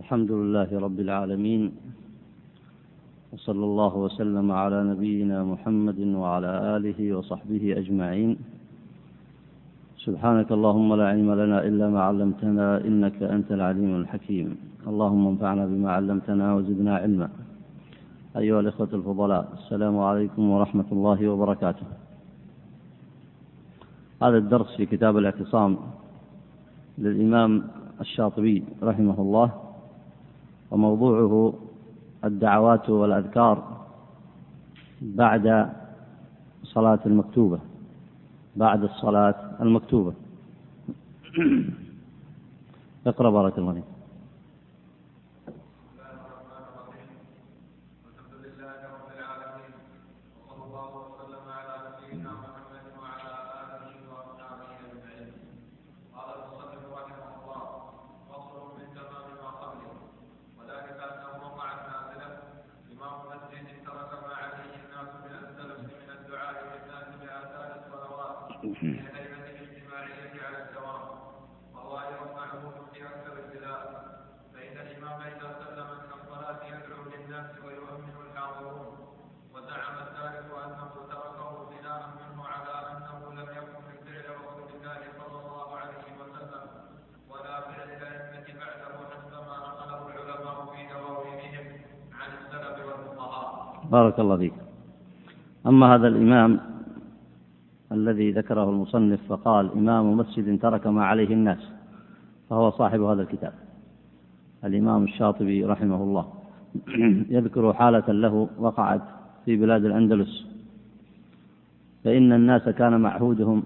الحمد لله رب العالمين وصلى الله وسلم على نبينا محمد وعلى آله وصحبه أجمعين. سبحانك اللهم لا علم لنا إلا ما علمتنا إنك أنت العليم الحكيم. اللهم انفعنا بما علمتنا وزدنا علما. أيها الإخوة الفضلاء السلام عليكم ورحمة الله وبركاته. هذا الدرس في كتاب الاعتصام للإمام الشاطبي رحمه الله. وموضوعه الدعوات والأذكار بعد صلاة المكتوبة بعد الصلاة المكتوبة. اقرأ بارك الله فيك. بارك الله فيك. أما هذا الإمام الذي ذكره المصنف فقال إمام مسجد ترك ما عليه الناس فهو صاحب هذا الكتاب. الإمام الشاطبي رحمه الله يذكر حالة له وقعت في بلاد الأندلس. فإن الناس كان معهودهم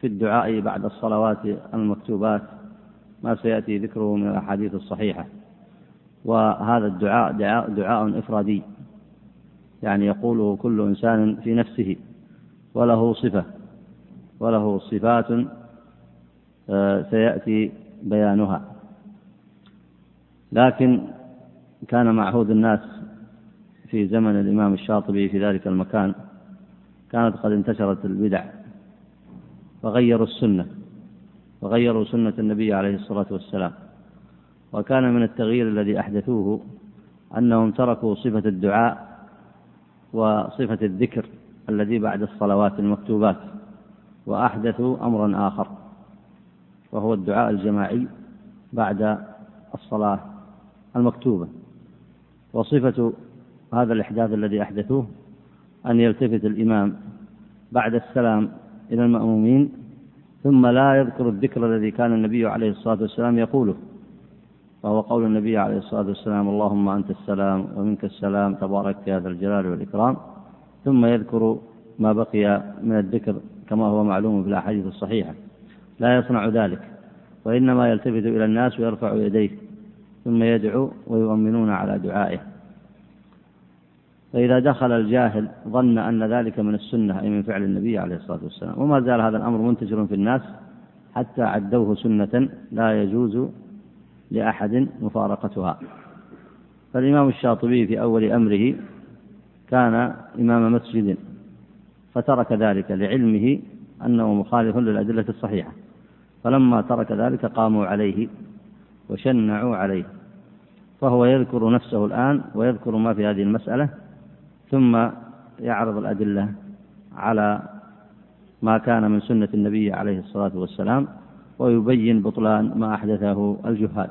في الدعاء بعد الصلوات المكتوبات ما سيأتي ذكره من الأحاديث الصحيحة. وهذا الدعاء دعاء, دعاء إفرادي. يعني يقوله كل إنسان في نفسه وله صفة وله صفات آه، سيأتي بيانها. لكن كان معهود الناس في زمن الإمام الشاطبي في ذلك المكان كانت قد انتشرت البدع فغيروا السنة وغيروا سنة النبي عليه الصلاة والسلام. وكان من التغيير الذي أحدثوه أنهم تركوا صفة الدعاء وصفة الذكر الذي بعد الصلوات المكتوبات وأحدثوا أمرا آخر وهو الدعاء الجماعي بعد الصلاة المكتوبة. وصفة هذا الإحداث الذي أحدثوه أن يلتفت الإمام بعد السلام إلى المأمومين ثم لا يذكر الذكر الذي كان النبي عليه الصلاة والسلام يقوله. وهو قول النبي عليه الصلاة والسلام اللهم أنت السلام ومنك السلام تبارك يا ذا الجلال والإكرام. ثم يذكر ما بقي من الذكر كما هو معلوم في الأحاديث الصحيحة. لا يصنع ذلك وإنما يلتفت إلى الناس ويرفع يديه ثم يدعو ويؤمنون على دعائه. فإذا دخل الجاهل ظن أن ذلك من السنة أي من فعل النبي عليه الصلاة والسلام. وما زال هذا الأمر منتشر في الناس حتى عدوه سنة لا يجوز لأحد مفارقتها. فالإمام الشاطبي في أول أمره كان إمام مسجد فترك ذلك لعلمه أنه مخالف للأدلة الصحيحة. فلما ترك ذلك قاموا عليه وشنعوا عليه. فهو يذكر نفسه الآن ويذكر ما في هذه المسألة ثم يعرض الأدلة على ما كان من سنة النبي عليه الصلاة والسلام ويبين بطلان ما أحدثه الجهال.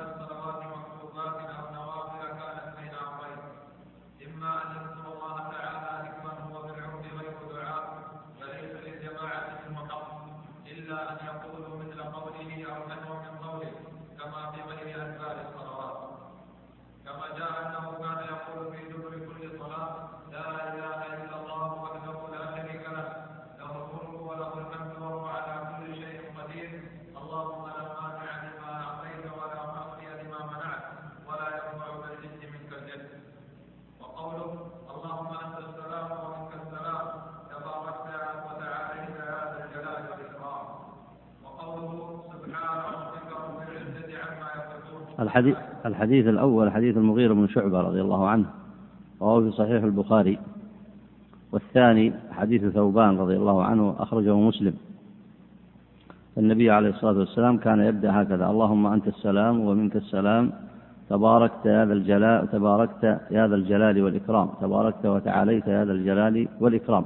الحديث الحديث الأول حديث المغيرة بن شعبة رضي الله عنه وهو في صحيح البخاري. والثاني حديث ثوبان رضي الله عنه أخرجه مسلم. النبي عليه الصلاة والسلام كان يبدأ هكذا اللهم أنت السلام ومنك السلام تباركت يا ذا الجلال تباركت يا ذا الجلال والإكرام تباركت وتعاليت يا ذا الجلال والإكرام.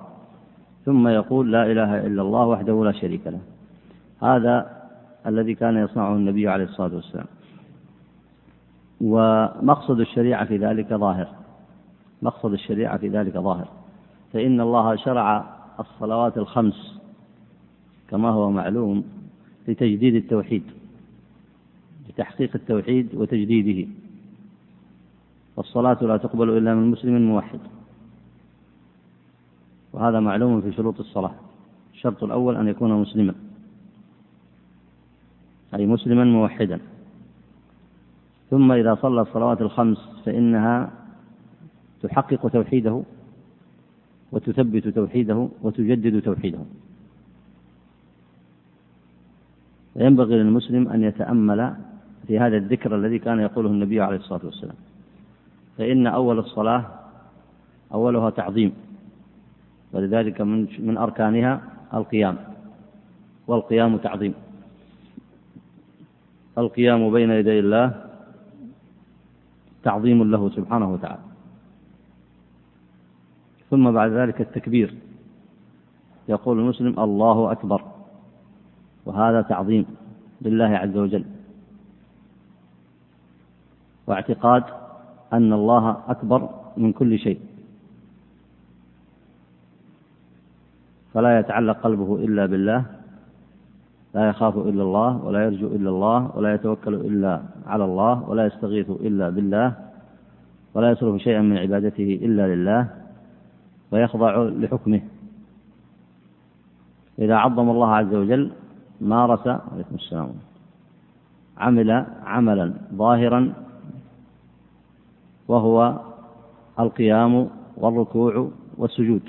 ثم يقول لا إله إلا الله وحده لا شريك له. هذا الذي كان يصنعه النبي عليه الصلاة والسلام. ومقصد الشريعة في ذلك ظاهر. مقصد الشريعة في ذلك ظاهر. فإن الله شرع الصلوات الخمس كما هو معلوم لتجديد التوحيد لتحقيق التوحيد وتجديده. والصلاة لا تقبل إلا من مسلم موحد. وهذا معلوم في شروط الصلاة. الشرط الأول أن يكون مسلما. أي مسلما موحدا. ثم إذا صلى الصلوات الخمس فإنها تحقق توحيده وتثبت توحيده وتجدد توحيده. فينبغي للمسلم أن يتأمل في هذا الذكر الذي كان يقوله النبي عليه الصلاة والسلام. فإن أول الصلاة أولها تعظيم ولذلك من من أركانها القيام والقيام تعظيم. القيام بين يدي الله تعظيم له سبحانه وتعالى. ثم بعد ذلك التكبير. يقول المسلم الله أكبر. وهذا تعظيم لله عز وجل. واعتقاد أن الله أكبر من كل شيء. فلا يتعلق قلبه إلا بالله. لا يخاف إلا الله ولا يرجو إلا الله ولا يتوكل إلا على الله ولا يستغيث إلا بالله ولا يصرف شيئا من عبادته إلا لله ويخضع لحكمه. إذا عظم الله عز وجل مارس عليكم السلام عمل عملا ظاهرا وهو القيام والركوع والسجود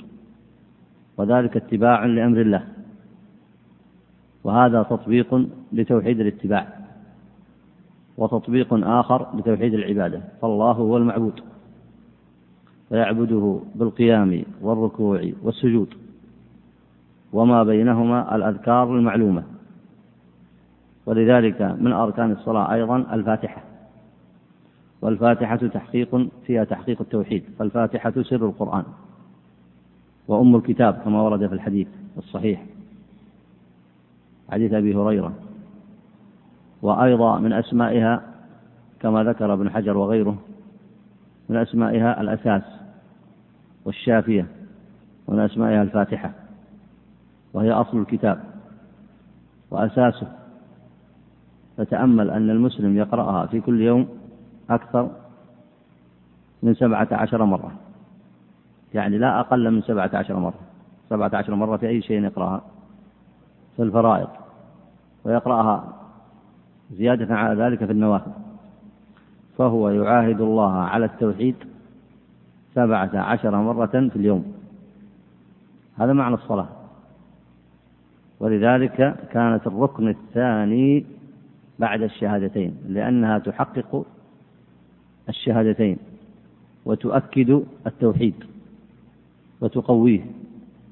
وذلك اتباع لأمر الله. وهذا تطبيق لتوحيد الاتباع وتطبيق آخر لتوحيد العبادة فالله هو المعبود فيعبده بالقيام والركوع والسجود وما بينهما الأذكار المعلومة ولذلك من أركان الصلاة أيضا الفاتحة والفاتحة تحقيق فيها تحقيق التوحيد فالفاتحة سر القرآن وأم الكتاب كما ورد في الحديث الصحيح. حديث أبي هريرة. وأيضا من أسمائها كما ذكر ابن حجر وغيره من أسمائها الأساس والشافية ومن أسمائها الفاتحة وهي أصل الكتاب وأساسه. فتأمل أن المسلم يقرأها في كل يوم أكثر من سبعة عشر مرة. يعني لا أقل من سبعة عشر مرة. سبعة عشر مرة في أي شيء يقرأها. في الفرائض ويقرأها زيادة على ذلك في النوافل. فهو يعاهد الله على التوحيد سبعة عشر مرة في اليوم. هذا معنى الصلاة. ولذلك كانت الركن الثاني بعد الشهادتين لأنها تحقق الشهادتين وتؤكد التوحيد وتقويه.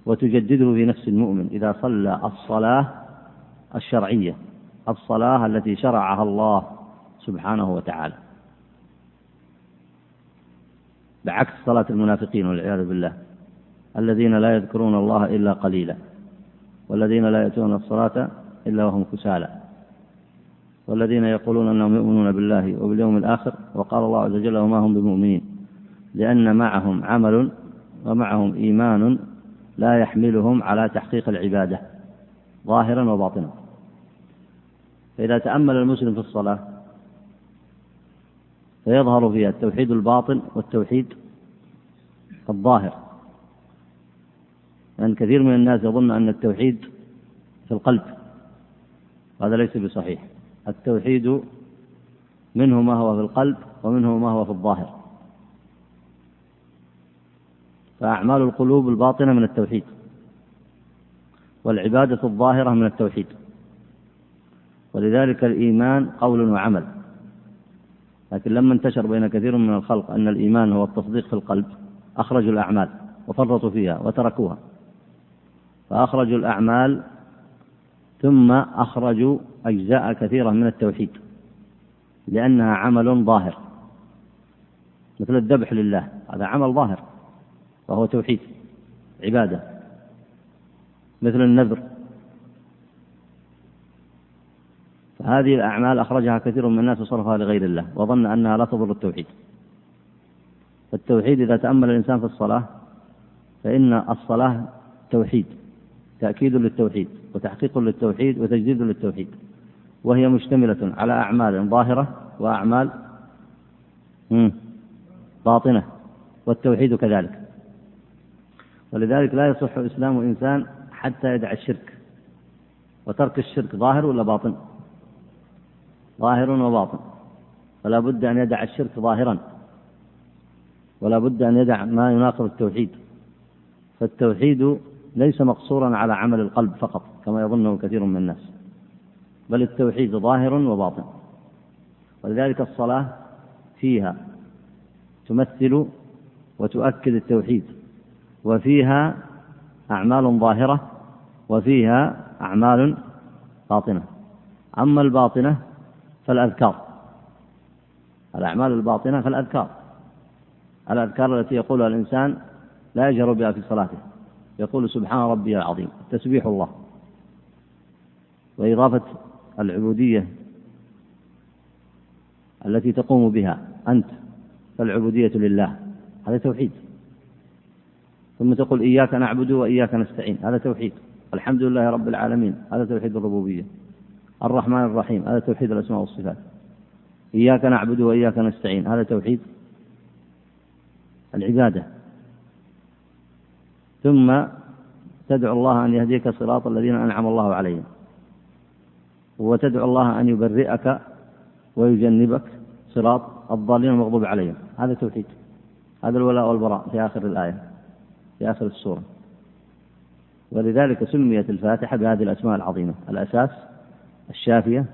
وتجدده في نفس المؤمن إذا صلى الصلاة الشرعية الصلاة التي شرعها الله سبحانه وتعالى. بعكس صلاة المنافقين والعياذ بالله الذين لا يذكرون الله إلا قليلا والذين لا يأتون الصلاة إلا وهم كسالى والذين يقولون أنهم يؤمنون بالله وباليوم الآخر وقال الله عز وجل وما هم بمؤمنين لأن معهم عمل ومعهم إيمان لا يحملهم على تحقيق العبادة ظاهرا وباطنا. فإذا تأمل المسلم في الصلاة فيظهر فيها التوحيد الباطن والتوحيد الظاهر. لأن يعني كثير من الناس يظن أن التوحيد في القلب هذا ليس بصحيح. التوحيد منه ما هو في القلب ومنه ما هو في الظاهر. فأعمال القلوب الباطنة من التوحيد والعبادة الظاهرة من التوحيد ولذلك الإيمان قول وعمل. لكن لما انتشر بين كثير من الخلق أن الإيمان هو التصديق في القلب أخرجوا الأعمال وفرطوا فيها وتركوها. فأخرجوا الأعمال ثم أخرجوا أجزاء كثيرة من التوحيد لأنها عمل ظاهر. مثل الذبح لله هذا عمل ظاهر. وهو توحيد عبادة مثل النذر. فهذه الأعمال أخرجها كثير من الناس وصرفها لغير الله وظن أنها لا تضر التوحيد. فالتوحيد إذا تأمل الإنسان في الصلاة فإن الصلاة توحيد تأكيد للتوحيد وتحقيق للتوحيد وتجديد للتوحيد. وهي مشتملة على أعمال ظاهرة وأعمال باطنة والتوحيد كذلك. ولذلك لا يصح إسلام إنسان حتى يدع الشرك. وترك الشرك ظاهر ولا باطن؟ ظاهر وباطن. فلا بد أن يدع الشرك ظاهرا. ولا بد أن يدع ما يناقض التوحيد. فالتوحيد ليس مقصورا على عمل القلب فقط كما يظنه كثير من الناس. بل التوحيد ظاهر وباطن. ولذلك الصلاة فيها تمثل وتؤكد التوحيد. وفيها أعمال ظاهرة وفيها أعمال باطنة. أما الباطنة فالأذكار. الأعمال الباطنة فالأذكار. الأذكار التي يقولها الإنسان لا يجهر بها في صلاته. يقول سبحان ربي العظيم تسبيح الله. وإضافة العبودية التي تقوم بها أنت فالعبودية لله. هذا توحيد. ثم تقول إياك نعبد وإياك نستعين. هذا توحيد. الحمد لله رب العالمين. هذا توحيد الربوبية. الرحمن الرحيم. هذا توحيد الأسماء والصفات. إياك نعبد وإياك نستعين. هذا توحيد العبادة. ثم تدعو الله أن يهديك صراط الذين أنعم الله عليهم. وتدعو الله أن يبرئك ويجنبك صراط الضالين المغضوب عليهم. هذا توحيد. هذا الولاء والبراء في آخر الآية. في آخر السورة. ولذلك سميت الفاتحة بهذه الأسماء العظيمة. الأساس الشافية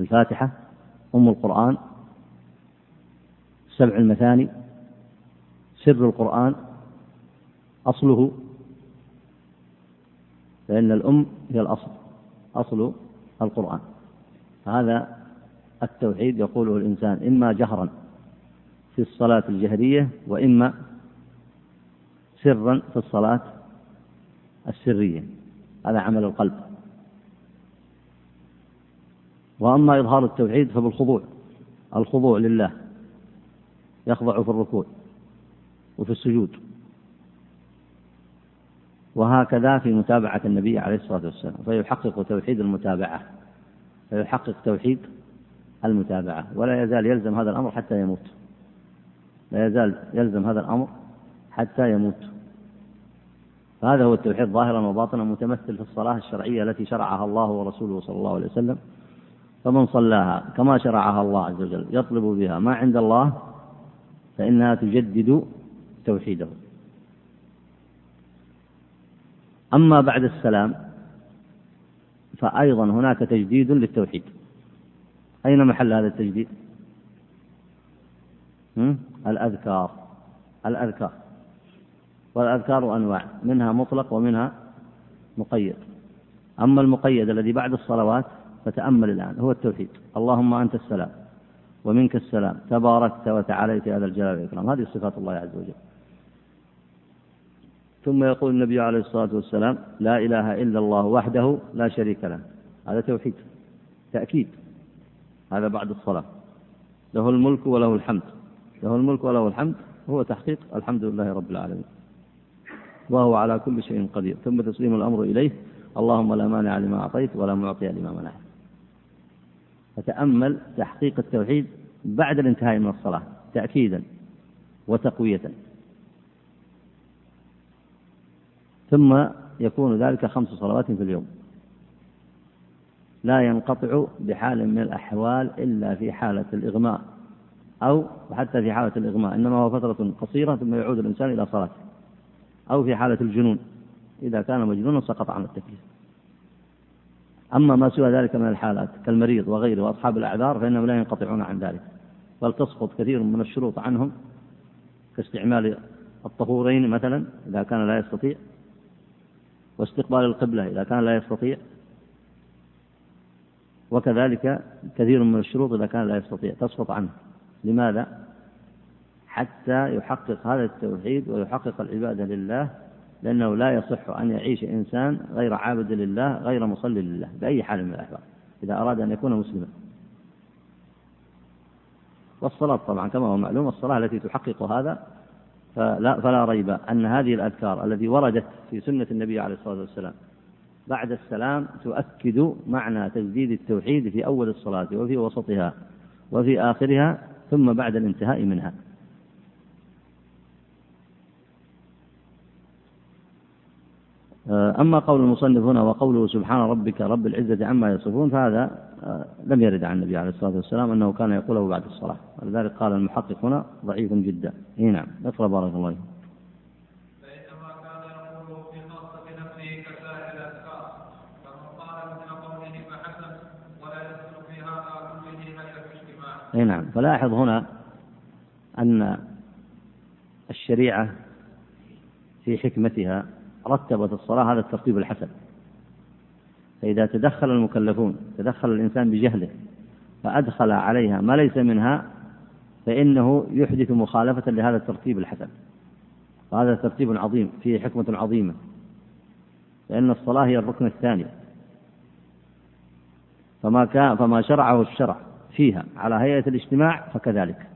الفاتحة أم القرآن سبع المثاني سر القرآن أصله فإن الأم هي الأصل أصل القرآن. هذا التوحيد يقوله الإنسان إما جهرا في الصلاة الجهرية وإما سرا في الصلاة السرية. هذا عمل القلب. وأما إظهار التوحيد فبالخضوع. الخضوع لله. يخضع في الركوع وفي السجود. وهكذا في متابعة النبي عليه الصلاة والسلام. فيحقق توحيد المتابعة. فيحقق توحيد المتابعة. ولا يزال يلزم هذا الأمر حتى يموت. لا يزال يلزم هذا الأمر حتى يموت. فهذا هو التوحيد ظاهرا وباطنا متمثل في الصلاة الشرعية التي شرعها الله ورسوله صلى الله عليه وسلم. فمن صلاها كما شرعها الله عز وجل يطلب بها ما عند الله فإنها تجدد توحيده. أما بعد السلام فأيضا هناك تجديد للتوحيد. أين محل هذا التجديد؟ الأذكار. الأذكار. والأذكار أنواع منها مطلق ومنها مقيد. أما المقيد الذي بعد الصلوات فتأمل الآن هو التوحيد. اللهم أنت السلام ومنك السلام تباركت وتعاليت هذا الجلال والإكرام. هذه صفات الله عز وجل. ثم يقول النبي عليه الصلاة والسلام لا إله إلا الله وحده لا شريك له. هذا توحيد تأكيد. هذا بعد الصلاة. له الملك وله الحمد. له الملك وله الحمد هو تحقيق الحمد لله رب العالمين. وهو على كل شيء قدير. ثم تسليم الأمر إليه. اللهم لا مانع لما أعطيت ولا معطي لما منعت. فتأمل تحقيق التوحيد بعد الانتهاء من الصلاة تأكيدا وتقوية ثم يكون ذلك خمس صلوات في اليوم. لا ينقطع بحال من الأحوال إلا في حالة الإغماء أو حتى في حالة الإغماء. إنما هو فترة قصيرة ثم يعود الإنسان إلى صلاته. أو في حالة الجنون. إذا كان مجنونا سقط عن التكليف. أما ما سوى ذلك من الحالات كالمريض وغيره وأصحاب الأعذار فإنهم لا ينقطعون عن ذلك بل تسقط كثير من الشروط عنهم كاستعمال الطهورين مثلا إذا كان لا يستطيع واستقبال القبلة إذا كان لا يستطيع وكذلك كثير من الشروط إذا كان لا يستطيع تسقط عنه. لماذا؟ حتى يحقق هذا التوحيد ويحقق العبادة لله لأنه لا يصح أن يعيش إنسان غير عابد لله غير مصلي لله بأي حال من الأحوال إذا أراد أن يكون مسلما. والصلاة طبعا كما هو معلوم الصلاة التي تحقق هذا فلا, فلا ريب أن هذه الأذكار التي وردت في سنة النبي عليه الصلاة والسلام بعد السلام تؤكد معنى تجديد التوحيد في أول الصلاة وفي وسطها وفي آخرها ثم بعد الانتهاء منها آه، أما قول المصنف هنا وقوله سبحان ربك رب العزة عما يصفون فهذا آه، لم يرد عن النبي عليه الصلاة والسلام أنه كان يقوله بعد الصلاة. ولذلك قال المحقق هنا ضعيف جدا. اي نعم اقرأ بارك الله فيك. اي نعم فلاحظ هنا أن الشريعة في حكمتها رتبت الصلاة هذا الترتيب الحسن. فإذا تدخل المكلفون تدخل الإنسان بجهله فأدخل عليها ما ليس منها فإنه يحدث مخالفة لهذا الترتيب الحسن. وهذا ترتيب عظيم فيه حكمة عظيمة. لأن الصلاة هي الركن الثاني. فما كان فما شرعه الشرع فيها على هيئة الاجتماع فكذلك.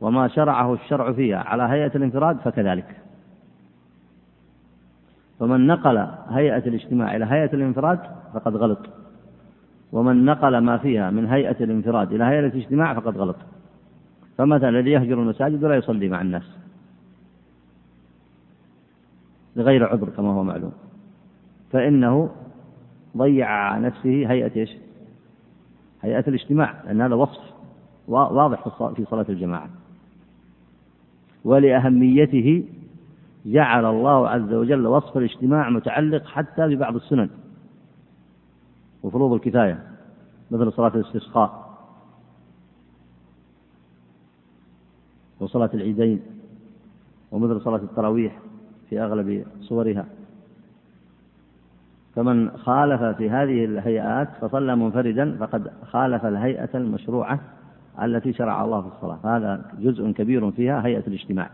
وما شرعه الشرع فيها على هيئة الانفراد فكذلك. فمن نقل هيئة الاجتماع إلى هيئة الانفراد فقد غلط. ومن نقل ما فيها من هيئة الانفراد إلى هيئة الاجتماع فقد غلط. فمثلا الذي يهجر المساجد ولا يصلي مع الناس. لغير عذر كما هو معلوم. فإنه ضيع على نفسه هيئة إيش؟ هيئة الاجتماع لأن هذا وصف واضح في صلاة الجماعة. ولأهميته جعل الله عز وجل وصف الاجتماع متعلق حتى ببعض السنن وفروض الكفاية مثل صلاة الاستسقاء وصلاة العيدين ومثل صلاة التراويح في أغلب صورها. فمن خالف في هذه الهيئات فصلى منفردا فقد خالف الهيئة المشروعة التي شرع الله في الصلاة. هذا جزء كبير فيها هيئة الاجتماع.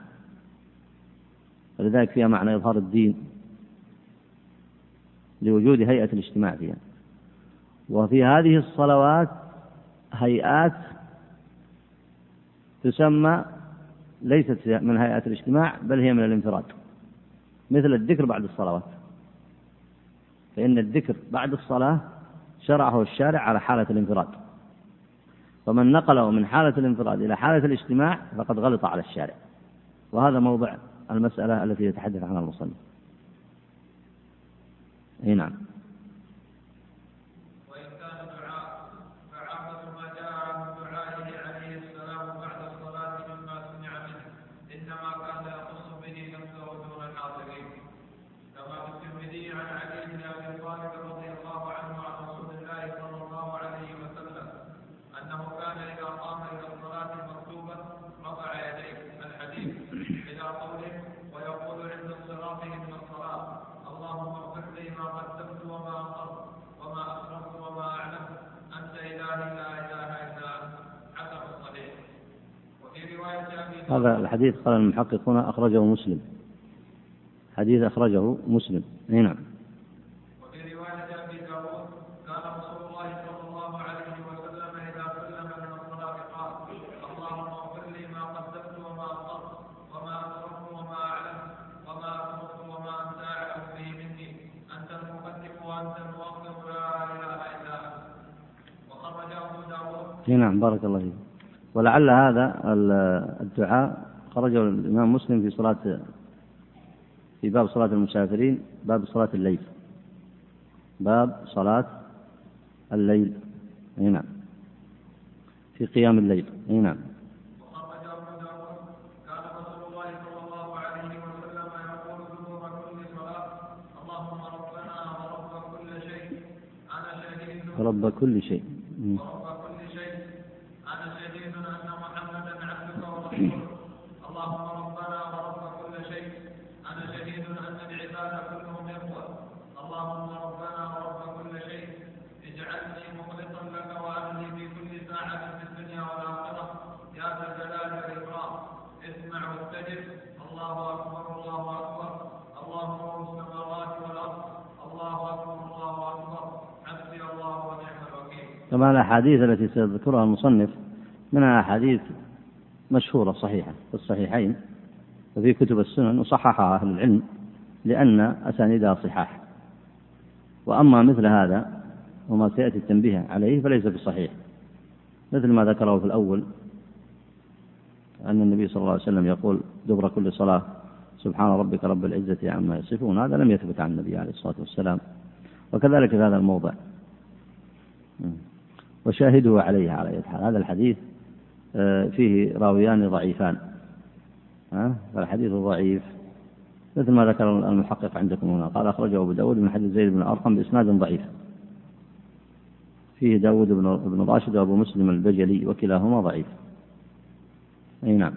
ولذلك فيها معنى إظهار الدين لوجود هيئة الاجتماع فيها. وفي هذه الصلوات هيئات تسمى ليست من هيئة الاجتماع بل هي من الانفراد مثل الذكر بعد الصلوات. فإن الذكر بعد الصلاة شرعه الشارع على حالة الانفراد. فمن نقله من حالة الانفراد إلى حالة الاجتماع فقد غلط على الشارع. وهذا موضع المسألة التي يتحدث عنها المصنف. أي نعم. الحديث قال المحقق هنا أخرجه مسلم. حديث أخرجه مسلم. أي نعم. وفي رواية أبي داود كان رسول الله صلى الله عليه وسلم إذا سلم من الصلاة قال اللهم اغفر لي ما قدمت وما أخرت وما أسررت وما أعلمت وما أسررت وما أنت أعلم به مني. أنت المقدم وأنت المؤخر لا إله إلا أنت. وخرج أبو داود. نعم بارك الله فيك. ولعل هذا الدعاء خرجه الإمام مسلم في صلاة في باب صلاة المسافرين باب صلاة الليل. باب صلاة الليل. أي نعم. في قيام الليل. أي نعم. رب كل شيء. اللهم ربنا ورب الله أكبر الله أكبر الله نور السماوات والأرض الله أكبر الله أكبر حسبي الله ونعم الوكيل كما الأحاديث التي سيذكرها المصنف منها أحاديث مشهورة صحيحة في الصحيحين وفي كتب السنن وصححها أهل العلم لأن أسانيدها صحاح وأما مثل هذا وما سيأتي التنبيه عليه فليس بصحيح. مثل ما ذكره في الأول أن النبي صلى الله عليه وسلم يقول دبر كل صلاة سبحان ربك رب العزة عما يصفون. هذا لم يثبت عن النبي عليه الصلاة والسلام. وكذلك في هذا الموضع. وشاهده عليه على أي حال. هذا الحديث آه، فيه راويان ضعيفان. فالحديث ضعيف. مثل ما ذكر المحقق عندكم هنا. قال أخرجه أبو داود من حديث زيد بن أرقم بإسناد ضعيف. فيه داود بن راشد وأبو مسلم البجلي وكلاهما ضعيف. أي نعم.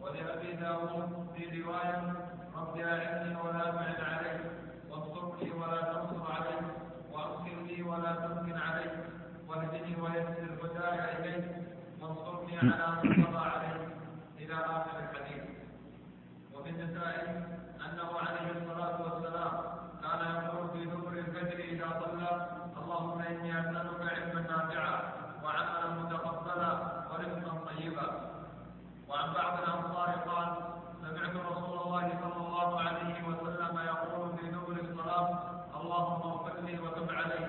ولأبي داود في رواية رب أعني ولا تعن عليه وانصرني ولا تنصر عليه وأمكن لي ولا تمكن عليه واهدني ويسر الهدى إليك وانصرني على من طغى عليه إلى آخر الحديث وفي النساء أنه عليه الصلاة والسلام كان يقول في دبر الفجر إذا صلى اللهم إني أسألك علما نافعا وعملا متقبلا ورزقا طيبا وعن بعض الأنصار قال سمعت رسول الله صلى الله عليه وسلم يقول في دبر الصلاة اللهم اغفر لي وتب علي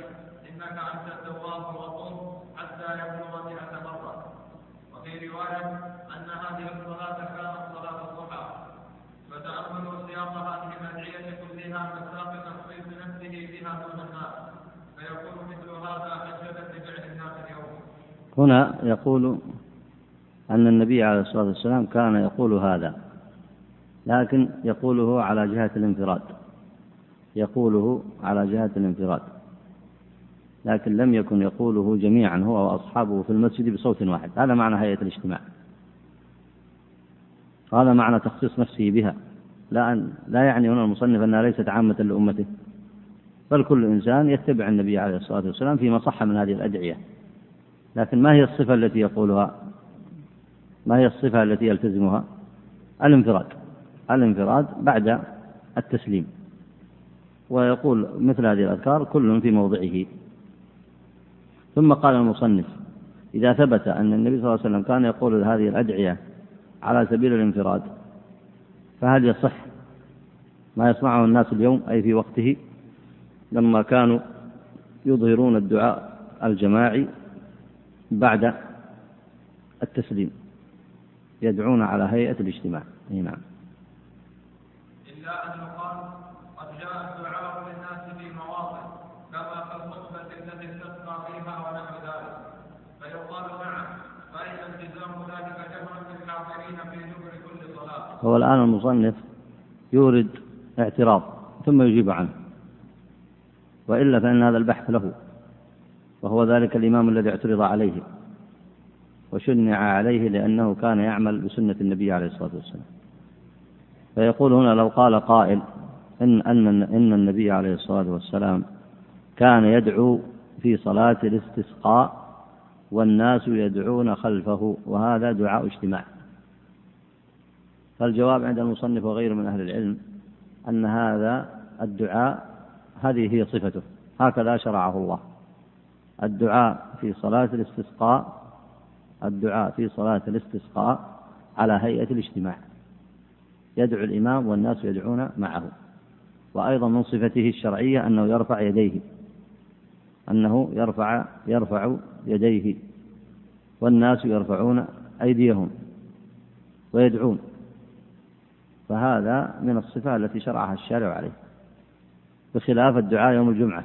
إنك أنت التواب الغفور حتى يبلغ مئة مرة وفي رواية أن هذه الصلاة كانت صلاة الضحى فتأملوا سياق هذه الأدعية كلها مساق تخصيص نفسه بها دون الناس فيكون مثل هذا حجة لفعل الناس اليوم هنا يقول أن النبي عليه الصلاة والسلام كان يقول هذا لكن يقوله على جهة الانفراد يقوله على جهة الانفراد لكن لم يكن يقوله جميعا هو وأصحابه في المسجد بصوت واحد هذا معنى هيئة الاجتماع. هذا معنى تخصيص نفسه بها لا أن لا يعني هنا المصنف أنها ليست عامة لأمته بل كل إنسان يتبع النبي عليه الصلاة والسلام فيما صح من هذه الأدعية. لكن ما هي الصفة التي يقولها؟ ما هي الصفة التي يلتزمها؟ الانفراد. الانفراد بعد التسليم. ويقول مثل هذه الأذكار كل في موضعه. ثم قال المصنف إذا ثبت أن النبي صلى الله عليه وسلم كان يقول هذه الأدعية على سبيل الانفراد فهل يصح؟ ما يصنعه الناس اليوم أي في وقته؟ لما كانوا يظهرون الدعاء الجماعي بعد التسليم. يدعون على هيئة الاجتماع. أي نعم. إلا أن يقال قد جاء الدعاء للناس في مواطن كما في الخطبة التي استسقى فيها ونحو ذلك. فيقال نعم فإن التزام ذلك جهرا بالحاضرين في دبر كل صلاة. هو الآن المصنف يورد اعتراض ثم يجيب عنه. وإلا فإن هذا البحث له. وهو ذلك الإمام الذي اعترض عليه وشنع عليه لأنه كان يعمل بسنة النبي عليه الصلاة والسلام. فيقول هنا لو قال قائل إن أن إن النبي عليه الصلاة والسلام كان يدعو في صلاة الاستسقاء والناس يدعون خلفه وهذا دعاء اجتماع. فالجواب عند المصنف وغيره من أهل العلم أن هذا الدعاء هذه هي صفته. هكذا شرعه الله. الدعاء في صلاة الاستسقاء الدعاء في صلاة الاستسقاء على هيئة الاجتماع. يدعو الإمام والناس يدعون معه. وأيضا من صفته الشرعية أنه يرفع يديه أنه يرفع يرفع يديه. والناس يرفعون أيديهم ويدعون. فهذا من الصفة التي شرعها الشارع عليه بخلاف الدعاء يوم الجمعة.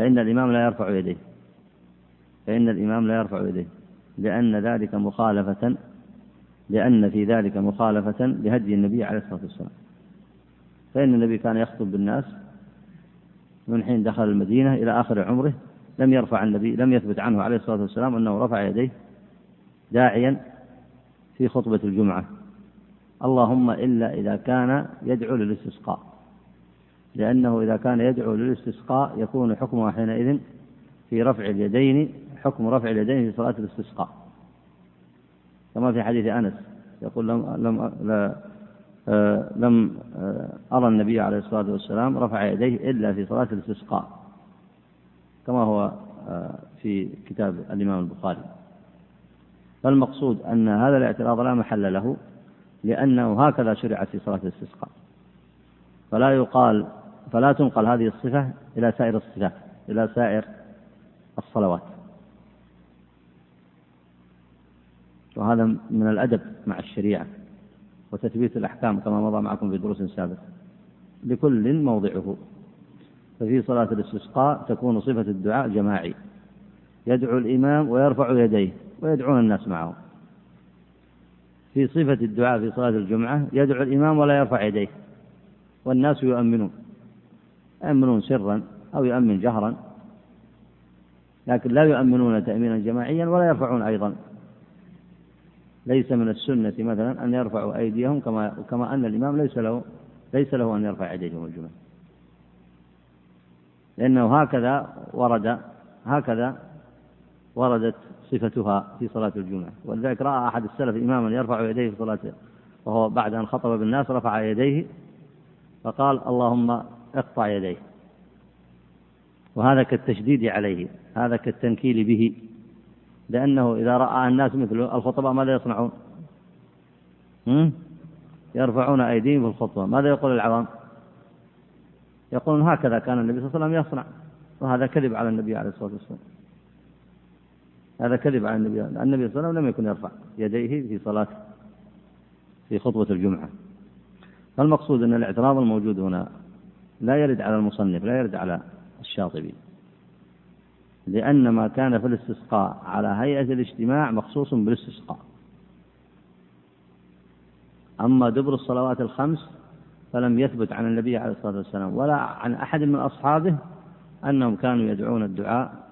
فإن الإمام لا يرفع يديه. فإن الإمام لا يرفع يديه. لأن ذلك مخالفة لأن في ذلك مخالفة لهدي النبي عليه الصلاة والسلام. فإن النبي كان يخطب بالناس من حين دخل المدينة إلى آخر عمره لم يرفع النبي لم يثبت عنه عليه الصلاة والسلام أنه رفع يديه داعيا في خطبة الجمعة. اللهم إلا إذا كان يدعو للاستسقاء. لأنه إذا كان يدعو للاستسقاء يكون حكمه حينئذ في رفع اليدين حكم رفع اليدين في صلاة الاستسقاء. كما في حديث أنس يقول لم لم آه، لم آه، أرى النبي عليه الصلاة والسلام رفع يديه إلا في صلاة الاستسقاء كما هو آه، في كتاب الإمام البخاري. فالمقصود أن هذا الاعتراض لا محل له لأنه هكذا شرعت في صلاة الاستسقاء. فلا يقال فلا تنقل هذه الصفة إلى سائر الصفات إلى سائر الصلوات. وهذا من الأدب مع الشريعة وتثبيت الأحكام كما مضى معكم في دروس سابقة لكل موضعه. ففي صلاة الاستسقاء تكون صفة الدعاء جماعي. يدعو الإمام ويرفع يديه ويدعون الناس معه. في صفة الدعاء في صلاة الجمعة يدعو الإمام ولا يرفع يديه والناس يؤمنون. يأمنون سرا أو يؤمن جهرا لكن لا يؤمنون تأمينا جماعيا ولا يرفعون أيضا. ليس من السنة مثلا أن يرفعوا أيديهم كما كما أن الإمام ليس له ليس له أن يرفع يديه يوم الجمعة لأنه هكذا ورد هكذا وردت صفتها في صلاة الجمعة. ولذلك رأى أحد السلف إماما يرفع يديه في صلاته وهو بعد أن خطب بالناس رفع يديه فقال اللهم اقطع يديه. وهذا كالتشديد عليه هذا كالتنكيل به. لأنه إذا رأى الناس مثله الخطباء ماذا يصنعون؟ يرفعون أيديهم في الخطبة. ماذا يقول العوام؟ يقولون هكذا كان النبي صلى الله عليه وسلم يصنع. وهذا كذب على النبي عليه الصلاة والسلام. هذا كذب على النبي النبي صلى الله عليه وسلم لم يكن يرفع يديه في صلاة في خطبة الجمعة. فالمقصود أن الاعتراض الموجود هنا؟ لا يرد على المصنف لا يرد على الشاطبي. لأن ما كان في الاستسقاء على هيئة الاجتماع مخصوص بالاستسقاء. أما دبر الصلوات الخمس فلم يثبت عن النبي عليه الصلاة والسلام ولا عن أحد من أصحابه أنهم كانوا يدعون الدعاء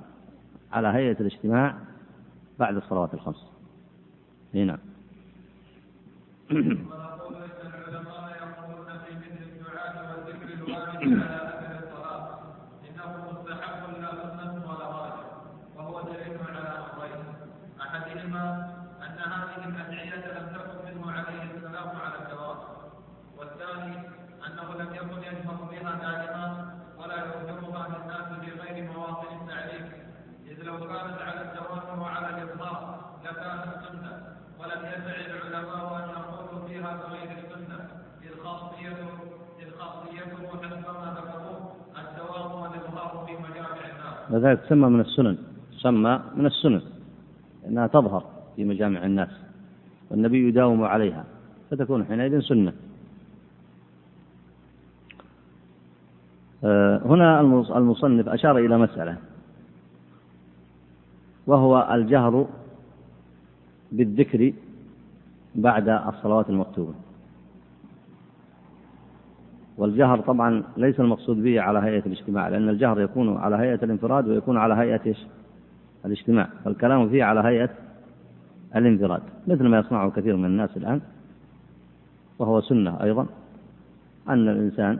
على هيئة الاجتماع بعد الصلوات الخمس. هنا. uh, وذلك تسمى من السنن تسمى من السنن انها تظهر في مجامع الناس والنبي يداوم عليها فتكون حينئذ سنة. آه، هنا المصنف أشار إلى مسألة وهو الجهر بالذكر بعد الصلوات المكتوبة. والجهر طبعا ليس المقصود به على هيئة الاجتماع لأن الجهر يكون على هيئة الانفراد ويكون على هيئة إيش؟ الاجتماع فالكلام فيه على هيئة الانفراد مثل ما يصنعه كثير من الناس الآن وهو سنة أيضا أن الإنسان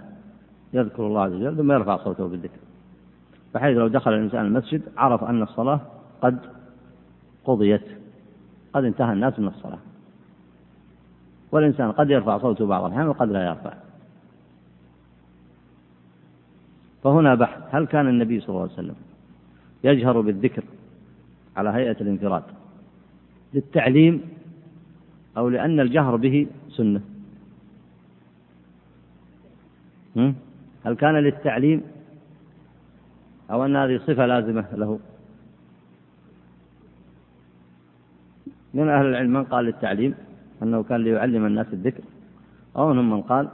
يذكر الله عز وجل ثم يرفع صوته بالذكر. بحيث لو دخل الإنسان المسجد عرف أن الصلاة قد قضيت قد انتهى الناس من الصلاة. والإنسان قد يرفع صوته بعض الأحيان وقد لا يرفع. فهنا بحث. هل كان النبي صلى الله عليه وسلم يجهر بالذكر على هيئة الانفراد للتعليم أو لأن الجهر به سنة؟ هل كان للتعليم أو أن هذه صفة لازمة له؟ من أهل العلم من قال للتعليم أنه كان ليعلم الناس الذكر أو من قال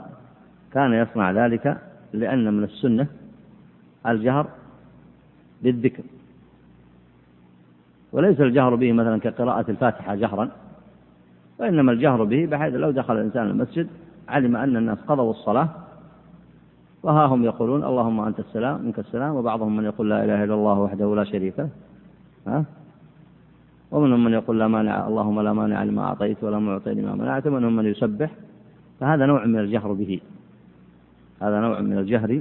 كان يصنع ذلك لأن من السنة الجهر بالذكر وليس الجهر به مثلا كقراءة الفاتحة جهرا وإنما الجهر به بحيث لو دخل الإنسان المسجد علم أن الناس قضوا الصلاة وها هم يقولون اللهم أنت السلام منك السلام وبعضهم من يقول لا إله إلا الله وحده لا شريك له. ها؟ ومنهم من يقول لا مانع اللهم لا مانع لما أعطيت ولا معطي لما منعت ومنهم من يسبح. فهذا نوع من الجهر به. هذا نوع من الجهر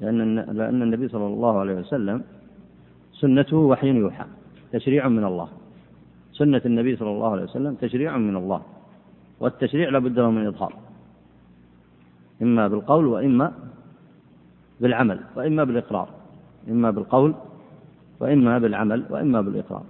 لأن لأن النبي صلى الله عليه وسلم سنته وحي يوحى تشريع من الله. سنة النبي صلى الله عليه وسلم تشريع من الله والتشريع لابد له من إظهار. إما بالقول وإما بالعمل وإما بالإقرار. إما بالقول وإما بالعمل وإما بالإقرار.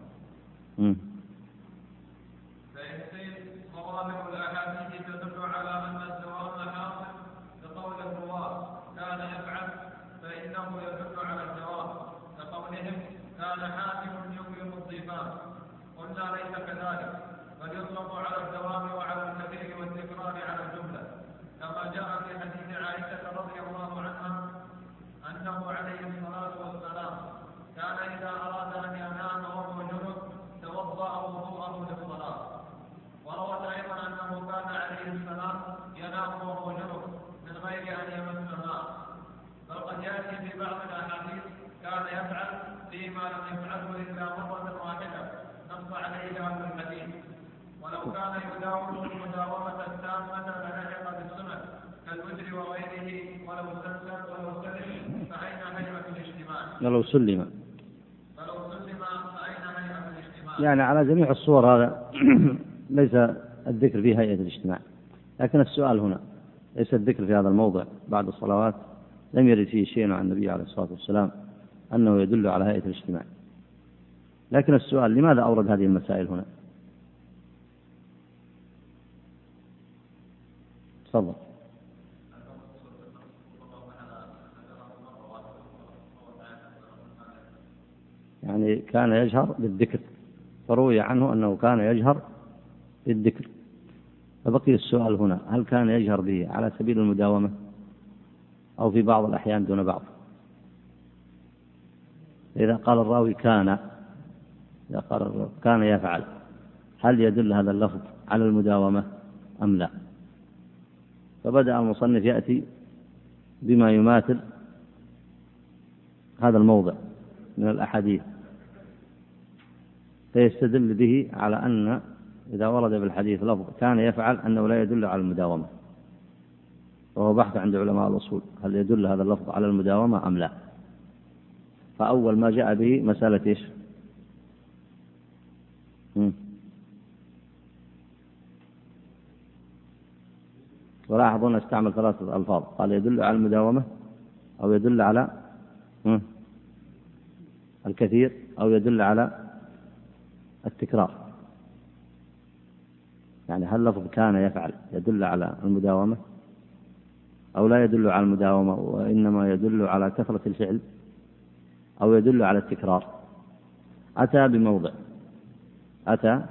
ولو سلم. يعني على جميع الصور هذا ليس الذكر في هيئة الاجتماع. لكن السؤال هنا ليس الذكر في هذا الموضع. بعد الصلوات لم يرد فيه شيء عن النبي عليه الصلاة والسلام أنه يدل على هيئة الاجتماع. لكن السؤال لماذا أورد هذه المسائل هنا؟ تفضل. يعني كان يجهر بالذكر فروي عنه أنه كان يجهر بالذكر. فبقي السؤال هنا هل كان يجهر به على سبيل المداومة أو في بعض الأحيان دون بعض؟ إذا قال الراوي كان إذا قال كان يفعل هل يدل هذا اللفظ على المداومة أم لا؟ فبدأ المصنف يأتي بما يماثل هذا الموضع من الأحاديث. فيستدل به على أن إذا ورد بالحديث لفظ كان يفعل أنه لا يدل على المداومة. وهو بحث عند علماء الأصول هل يدل هذا اللفظ على المداومة أم لا؟ فأول ما جاء به مسألة إيش؟ ولاحظوا أن استعمل ثلاثة ألفاظ. قال يدل على المداومة أو يدل على الكثير أو يدل على التكرار. يعني هل لفظ كان يفعل يدل على المداومة أو لا يدل على المداومة وإنما يدل على كثرة الفعل أو يدل على التكرار؟ أتى بموضع أتى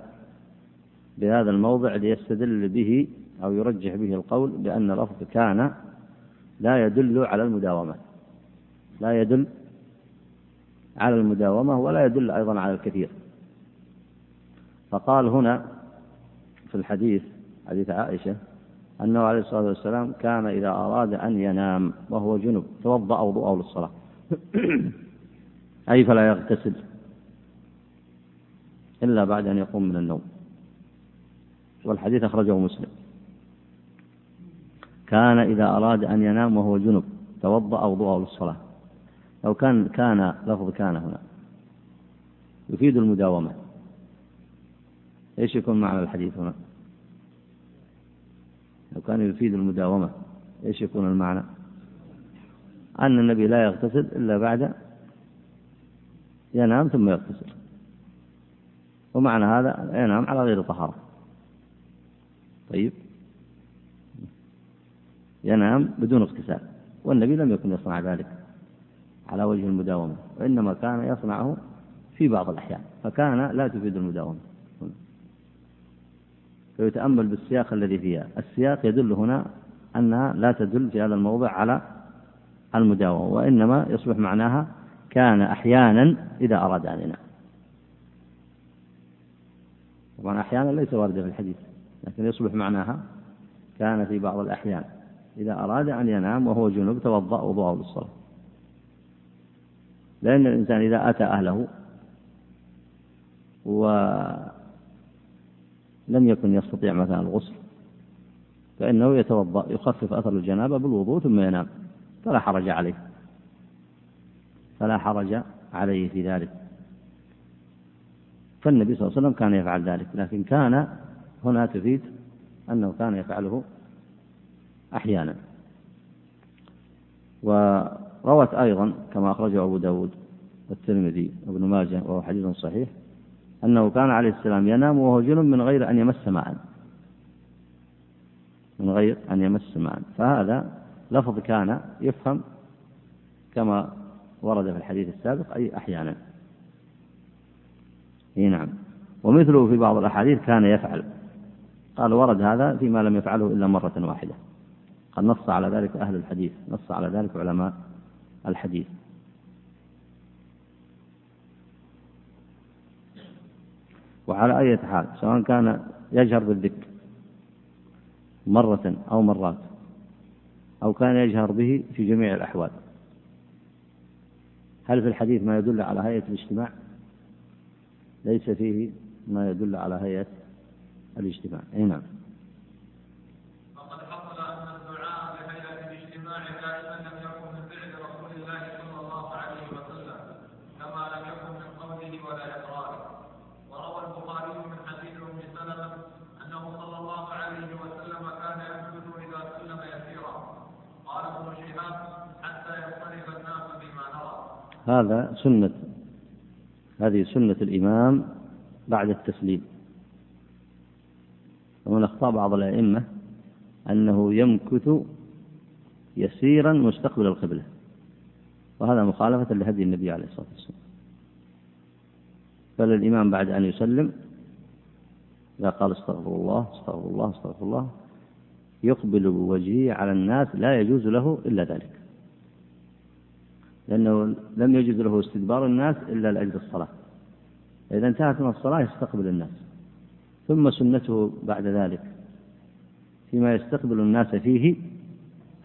بهذا الموضع ليستدل به أو يرجح به القول بأن لفظ كان لا يدل على المداومة لا يدل على المداومة ولا يدل أيضا على الكثير. فقال هنا في الحديث حديث عائشة أنه عليه الصلاة والسلام كان إذا أراد أن ينام وهو جنب توضأ وضوءه للصلاة. أي فلا يغتسل إلا بعد أن يقوم من النوم. والحديث أخرجه مسلم. كان إذا أراد أن ينام وهو جنب توضأ وضوءه للصلاة. لو كان كان لفظ كان هنا. يفيد المداومة. إيش يكون معنى الحديث هنا؟ لو كان يفيد المداومة إيش يكون المعنى؟ أن النبي لا يغتسل إلا بعد ينام ثم يغتسل. ومعنى هذا ينام على غير طهارة. طيب. ينام بدون اغتسال. والنبي لم يكن يصنع ذلك على وجه المداومة وإنما كان يصنعه في بعض الأحيان فكان لا تفيد المداومة. فيتأمل بالسياق الذي فيها. السياق يدل هنا أنها لا تدل في هذا الموضع على المداومة وإنما يصبح معناها كان أحيانا إذا أراد أن ينام طبعا أحيانا ليس واردة في الحديث لكن يصبح معناها كان في بعض الأحيان إذا أراد أن ينام وهو جنوب توضأ وضوءه للصلاة. لأن الإنسان إذا أتى أهله و لم يكن يستطيع مثلا الغسل فإنه يتوضأ يخفف أثر الجنابة بالوضوء ثم ينام فلا حرج عليه. فلا حرج عليه في ذلك. فالنبي صلى الله عليه وسلم كان يفعل ذلك لكن كان هنا تفيد أنه كان يفعله أحيانا. وروت أيضا كما أخرجه أبو داود والترمذي وابن ماجه وهو حديث صحيح أنه كان عليه السلام ينام وهو جنب من غير أن يمس ماء. من غير أن يمس ماء. فهذا لفظ كان يفهم كما ورد في الحديث السابق أي أحيانا. إي نعم. ومثله في بعض الأحاديث كان يفعل. قال ورد هذا فيما لم يفعله إلا مرة واحدة. قد نص على ذلك أهل الحديث نص على ذلك علماء الحديث. وعلى أي حال سواء كان يجهر بالذكر مرة أو مرات أو كان يجهر به في جميع الأحوال. هل في الحديث ما يدل على هيئة الاجتماع؟ ليس فيه ما يدل على هيئة الاجتماع. أي نعم فقد حصل أن الدعاء بهيئة الاجتماع دائما لم يكن من فعل رسول الله صلى الله عليه وسلم كما لم يكن من قوله ولا إقراره وروى البخاري من حديث أم سلمة أنه صلى الله عليه وسلم كان يسجد إذا سلم يسيرا قال ابن شهاب حتى ينصرف الناس بما نرى هذا سنة هذه سنة الإمام بعد التسليم. ومن أخطاء بعض الأئمة أنه يمكث يسيرا مستقبل القبلة وهذا مخالفة لهدي النبي عليه الصلاة والسلام. فالإمام بعد أن يسلم إذا قال استغفر الله استغفر الله استغفر الله يقبل بوجهه على الناس لا يجوز له إلا ذلك. لأنه لم يجوز له استدبار الناس إلا لأجل الصلاة. إذا انتهت من الصلاة يستقبل الناس. ثم سنته بعد ذلك فيما يستقبل الناس فيه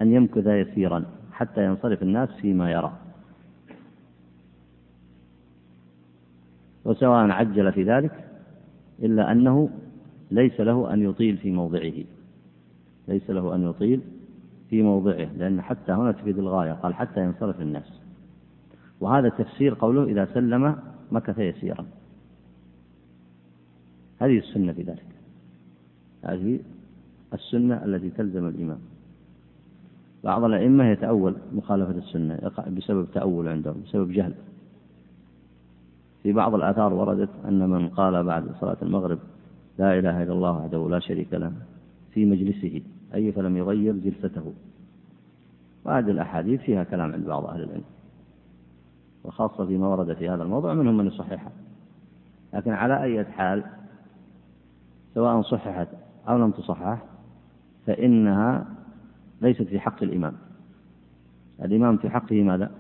أن يمكث يسيرا حتى ينصرف الناس فيما يرى. وسواء عجل في ذلك إلا أنه ليس له أن يطيل في موضعه. ليس له أن يطيل في موضعه لأن حتى هنا تفيد الغاية قال حتى ينصرف الناس. وهذا تفسير قوله إذا سلم مكث يسيرا. هذه السنة في ذلك. هذه السنة التي تلزم الإمام. بعض الأئمة يتأول مخالفة السنة يقع بسبب تأول عندهم بسبب جهل. في بعض الآثار وردت أن من قال بعد صلاة المغرب لا إله إلا الله وحده لا شريك له في مجلسه أي فلم يغير جلسته. وهذه الأحاديث فيها كلام عند بعض أهل العلم. وخاصة فيما ورد في هذا الموضوع منهم من يصححها لكن على أي حال سواء صححت أو لم تصحح فإنها ليست في حق الإمام. الإمام في حقه ماذا؟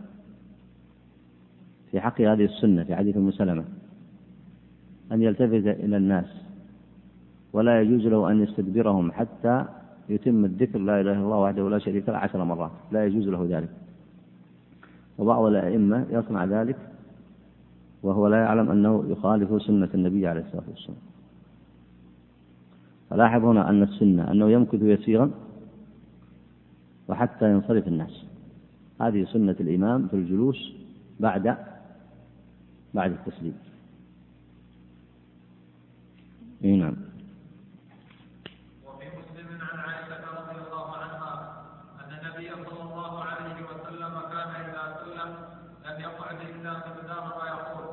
في حق هذه السنة في حديث أم سلمة أن يلتفت إلى الناس ولا يجوز له أن يستدبرهم حتى يتم الذكر لا إله إلا الله وحده لا شريك له عشر مرات. لا يجوز له ذلك. وبعض الأئمة يصنع ذلك وهو لا يعلم أنه يخالف سنة النبي عليه الصلاة والسلام. فلاحظ هنا أن السنة أنه يمكث يسيرا وحتى ينصرف الناس. هذه سنة الإمام في الجلوس بعد بعد التسليم. اي نعم وفي مسلم عن عائشة رضي الله عنها أن النبي صلى الله عليه وسلم كان إذا سلم لم يقعد إلا مقدار ما يقول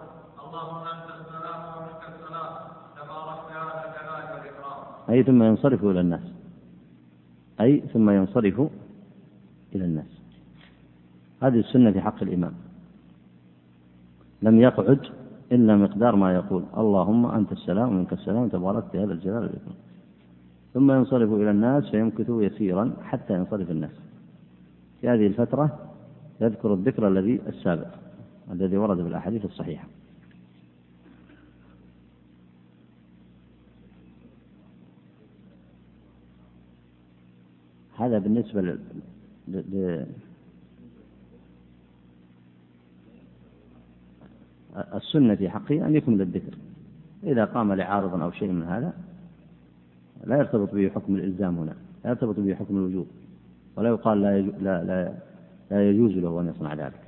اللهم أنت السلام ومنك السلام تبارك يا ذا الجلال والإكرام أي ثم ينصرف إلى الناس. أي ثم ينصرف إلى الناس. هذه السنة في حق الإمام. لم يقعد إلا مقدار ما يقول اللهم أنت السلام ومنك السلام تبارك في هذا الجلال والإكرام. ثم ينصرف إلى الناس فيمكث يسيرا حتى ينصرف الناس. في هذه الفترة يذكر الذكر الذي السابق الذي ورد في الأحاديث الصحيحة. هذا بالنسبة ل... ل... السنة في حقه أن يكمل الذكر. إذا قام لعارض أو شيء من هذا لا يرتبط به حكم الإلزام هنا لا يرتبط به حكم الوجوب ولا يقال لا, لا, لا, لا يجوز له أن يصنع ذلك.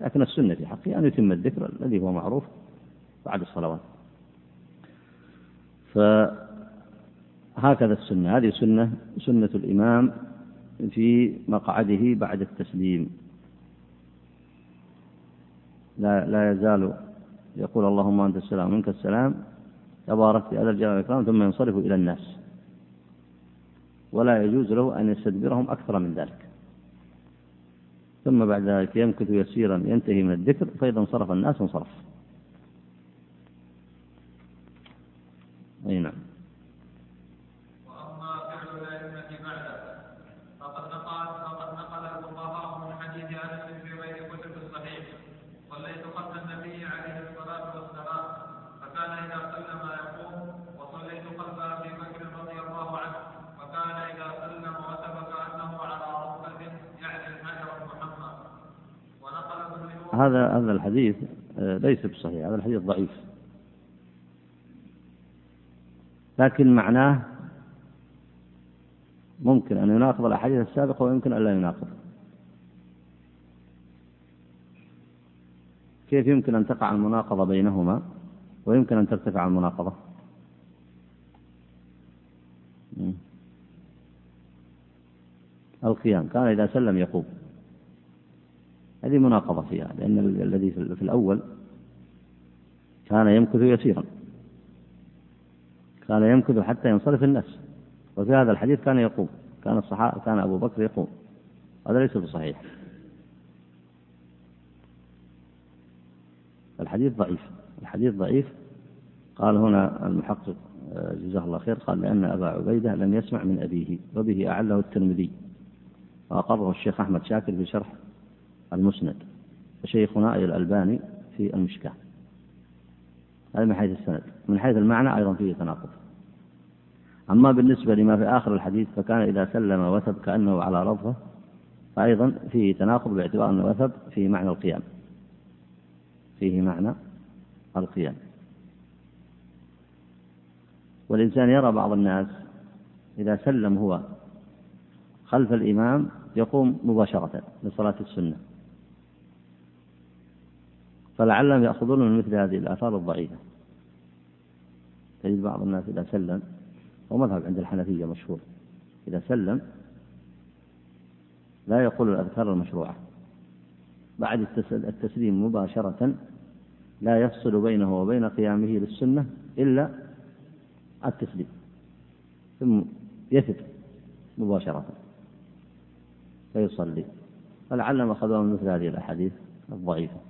لكن السنة في حقه أن يتم الذكر الذي هو معروف بعد الصلوات. فهكذا السنة. هذه سنة سنة الإمام في مقعده بعد التسليم. لا لا يزال يقول اللهم أنت السلام منك السلام تبارك في هذا الجلال والإكرام ثم ينصرف إلى الناس. ولا يجوز له أن يستدبرهم أكثر من ذلك. ثم بعد ذلك يمكث يسيرا ينتهي من الذكر فإذا انصرف الناس انصرف. أي نعم واما فعل الائمه بعده فقد نقل فقد نقل الفقهاء من حديث انس في غير كتب الصحيح صليت خلف النبي عليه الصلاه والسلام فكان اذا سلم يقوم وصليت خلف ابي بكر رضي الله عنه فكان اذا سلم وثب كانه على ركبه يعني الحجر المحمد ونقل ابن هذا الحديث آه، ليس بصحيح هذا الحديث ضعيف. لكن معناه ممكن أن يناقض الأحاديث السابقة ويمكن أن لا يناقض. كيف يمكن أن تقع المناقضة بينهما ويمكن أن ترتفع المناقضة؟ القيام كان إذا سلم يقوم. هذه مناقضة فيها لأن الذي في الأول كان يمكث يسيرا. كان يمكث حتى ينصرف الناس وفي هذا الحديث كان يقوم كان الصحابة كان أبو بكر يقوم. هذا ليس بصحيح. الحديث ضعيف الحديث ضعيف. قال هنا المحقق آه، جزاه الله خير قال لأن أبا عبيدة لم يسمع من أبيه وبه أعله الترمذي. وأقره الشيخ أحمد شاكر في شرح المسند وشيخنا أي الألباني في المشكاة. هذا من حيث السند. من حيث المعنى أيضا فيه تناقض. أما بالنسبة لما في آخر الحديث فكان إذا سلم وثب كأنه على رضفة فأيضا فيه تناقض باعتبار أن وثب فيه معنى القيام. فيه معنى القيام. والإنسان يرى بعض الناس إذا سلم هو خلف الإمام يقوم مباشرة لصلاة السنة. فلعلهم يأخذون من مثل هذه الآثار الضعيفة. تجد بعض الناس إذا سلم ومذهب عند الحنفية مشهور إذا سلم لا يقول الأذكار المشروعة. بعد التسليم مباشرة لا يفصل بينه وبين قيامه للسنة إلا التسليم. ثم يثب مباشرة فيصلي. فلعلهم أخذوا من مثل هذه الأحاديث الضعيفة.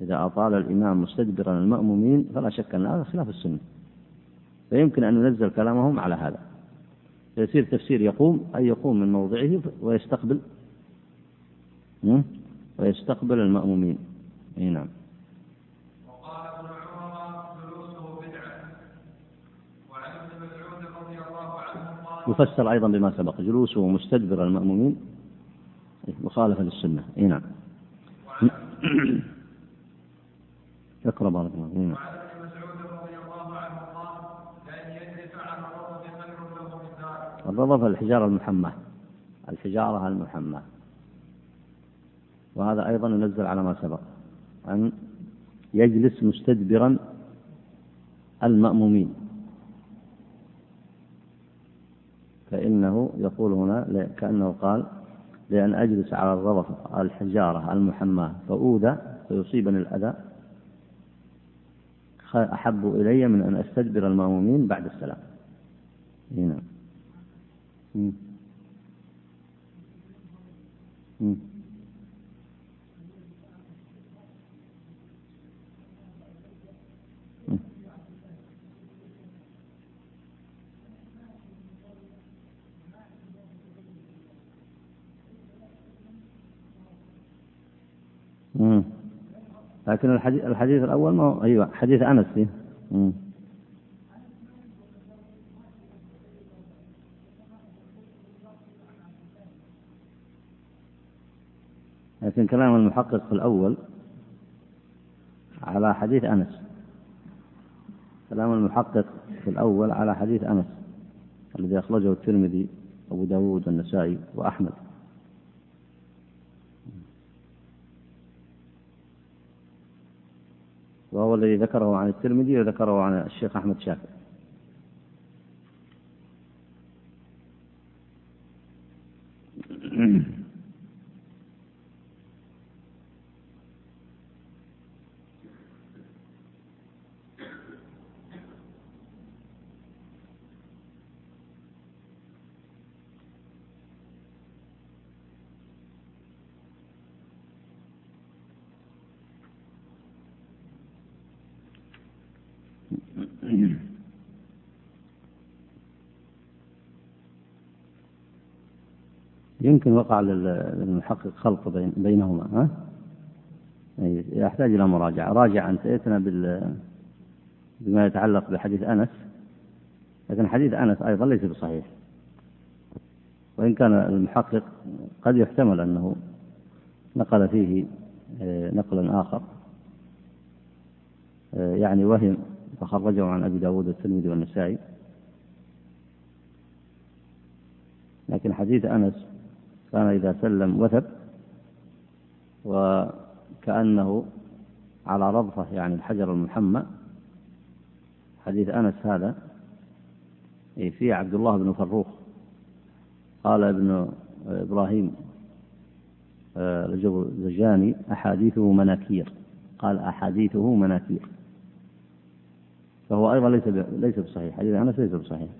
إذا أطال الإمام مستدبرا المأمومين فلا شك أن هذا خلاف السنة. فيمكن أن ننزل كلامهم على هذا. فيصير تفسير يقوم أي يقوم من موضعه ويستقبل. ويستقبل المأمومين. أي نعم. وقال ابن عمر جلوسه بدعة. وعن ابن مسعود رضي الله عنه قال يفسر أيضا بما سبق. جلوسه مستدبر المأمومين. مخالفة للسنة. أي نعم. اقرأ بارك الله فيك. وعن ابن مسعود رضي الله عنه قال لأن يجلس على خير له من الحجارة المحماة الحجارة المحماة وهذا أيضا ينزل على ما سبق. أن يجلس مستدبرا المأمومين. فإنه يقول هنا كأنه قال لأن أجلس على الرضف الحجارة المحماة فأوذى فيصيبني الأذى. أحب إلي من أن أستدبر المأمومين بعد السلام. هنا. لكن الحديث, الحديث الأول ما هو أيوه حديث أنس. فيه لكن كلام المحقق في الأول على حديث أنس. كلام المحقق في الأول على حديث أنس الذي أخرجه الترمذي أبو داود والنسائي وأحمد. وهو الذي ذكره عن الترمذي وذكره عن الشيخ أحمد شاكر يمكن وقع للمحقق خلط بين بينهما ها؟ يحتاج إلى مراجعة. راجع أنت ائتنا بال بما يتعلق بحديث أنس. لكن حديث أنس أيضا ليس بصحيح. وإن كان المحقق قد يحتمل أنه نقل فيه آه، نقلا آخر. آه، يعني وهم فخرجه عن أبي داود والترمذي والنسائي. لكن حديث أنس كان إذا سلم وثب وكأنه على رضفة يعني الحجر المحمى. حديث أنس هذا فيه عبد الله بن فروخ. قال ابن إبراهيم الجوزجاني أحاديثه مناكير. قال أحاديثه مناكير. فهو أيضا ليس ليس بصحيح. حديث أنس ليس بصحيح.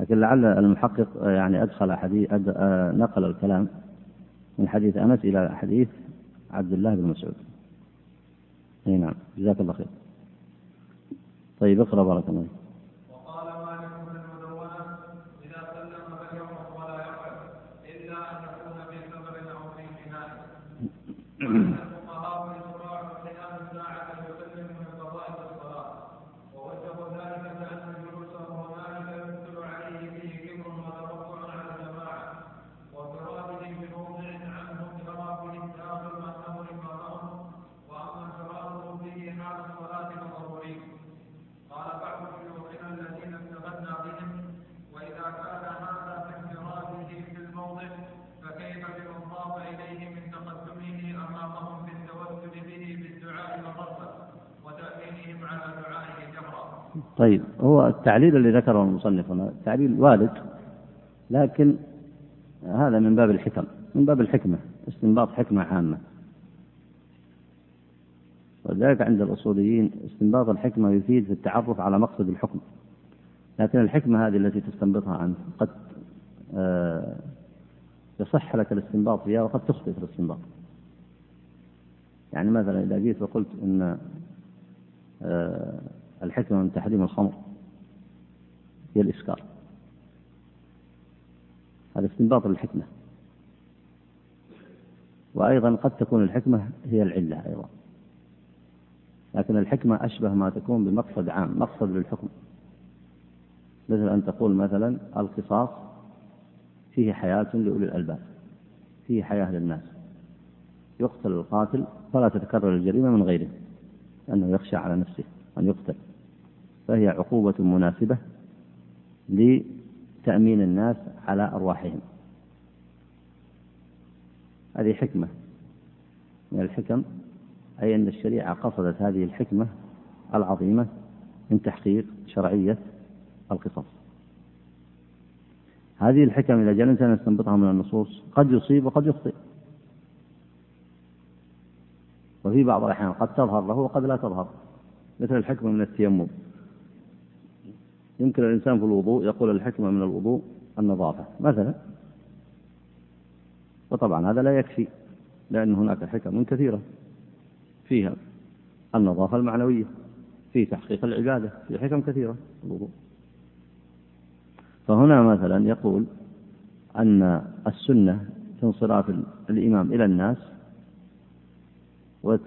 لكن لعل المحقق يعني أدخل حديث أد... آه، نقل الكلام من حديث أنس إلى حديث عبد الله بن مسعود. أي نعم. جزاك الله خير. طيب اقرأ بارك الله وقال مالك بن إذا سلم ولا إلا أن يكون في سفر في التعليل اللي ذكره المصنف هنا تعليل وارد لكن هذا من باب الحكم من باب الحكمة استنباط حكمة عامة. ولذلك عند الأصوليين استنباط الحكمة يفيد في التعرف على مقصد الحكم. لكن الحكمة هذه التي تستنبطها أنت قد آه، يصح لك الاستنباط فيها وقد تخطئ في الاستنباط. يعني مثلا إذا جيت وقلت أن آه، الحكمة من تحريم الخمر هي الإسكار. هذا استنباط الحكمة وأيضا قد تكون الحكمة هي العلة أيضا. لكن الحكمة أشبه ما تكون بمقصد عام مقصد للحكم. مثل أن تقول مثلا القصاص فيه حياة لأولي الألباب فيه حياة للناس. يقتل القاتل فلا تتكرر الجريمة من غيره لأنه يخشى على نفسه أن يقتل. فهي عقوبة مناسبة لتأمين الناس على أرواحهم. هذه حكمة. من الحكم أي أن الشريعة قصدت هذه الحكمة العظيمة من تحقيق شرعية القصص هذه الحكم إذا جاء الإنسان يستنبطها من النصوص قد يصيب وقد يخطئ. وفي بعض الأحيان قد تظهر له وقد لا تظهر. مثل الحكمة من التيمم. يمكن الإنسان في الوضوء يقول الحكمة من الوضوء النظافة مثلا. وطبعا هذا لا يكفي لأن هناك حكم كثيرة فيها النظافة المعنوية في تحقيق العبادة في حكم كثيرة الوضوء. فهنا مثلا يقول أن السنة في انصراف الإمام إلى الناس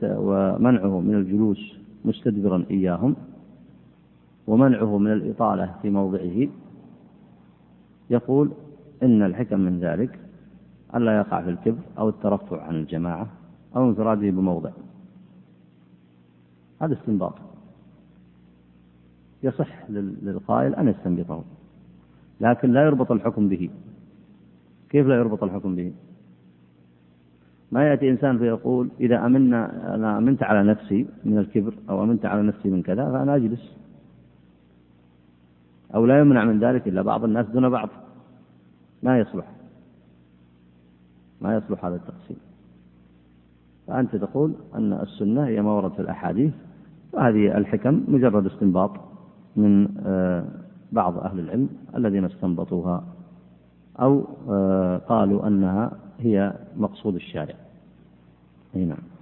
ومنعه من الجلوس مستدبرا إياهم ومنعه من الإطالة في موضعه. يقول إن الحكم من ذلك ألا يقع في الكبر أو الترفع عن الجماعة أو انفراده بموضع. هذا استنباط. يصح للقائل أن يستنبطه لكن لا يربط الحكم به. كيف لا يربط الحكم به؟ ما يأتي إنسان فيقول إذا أمنا أنا أمنت على نفسي من الكبر أو أمنت على نفسي من كذا فأنا أجلس. أو لا يمنع من ذلك إلا بعض الناس دون بعض. ما يصلح. ما يصلح هذا التقسيم. فأنت تقول أن السنة هي ما ورد في الأحاديث وهذه الحكم مجرد استنباط من آه، بعض أهل العلم الذين استنبطوها أو آه، قالوا أنها هي مقصود الشارع. أي نعم.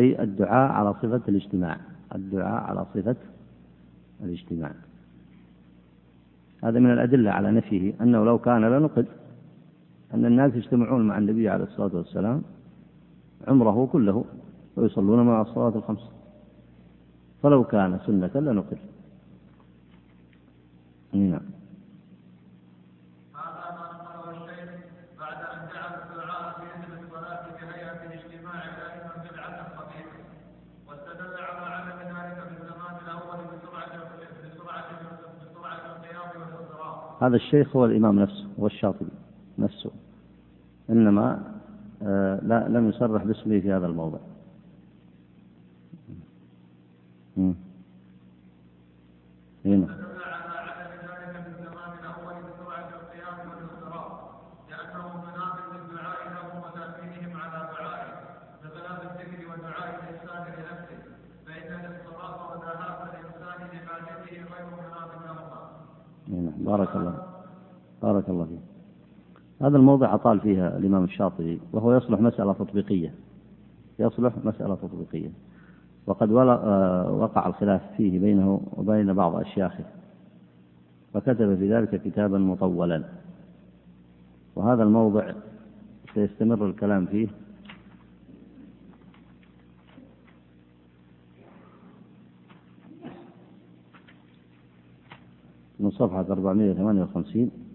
أي الدعاء على صفة الاجتماع. الدعاء على صفة الاجتماع. هذا من الأدلة على نفيه أنه لو كان لنقل أن الناس يجتمعون مع النبي عليه الصلاة والسلام عمره كله ويصلون مع الصلاة الخمس. فلو كان سنة لنقل. نعم. هذا الشيخ هو الإمام نفسه هو الشاطبي نفسه. إنما آه، لا لم يصرح باسمه في هذا الموضع. هنا بارك الله بارك الله فيك. هذا الموضع أطال فيها الإمام الشاطبي وهو يصلح مسألة تطبيقية. يصلح مسألة تطبيقية. وقد آه، وقع الخلاف فيه بينه وبين بعض أشياخه. فكتب في ذلك كتابا مطولا. وهذا الموضع سيستمر الكلام فيه من صفحة 458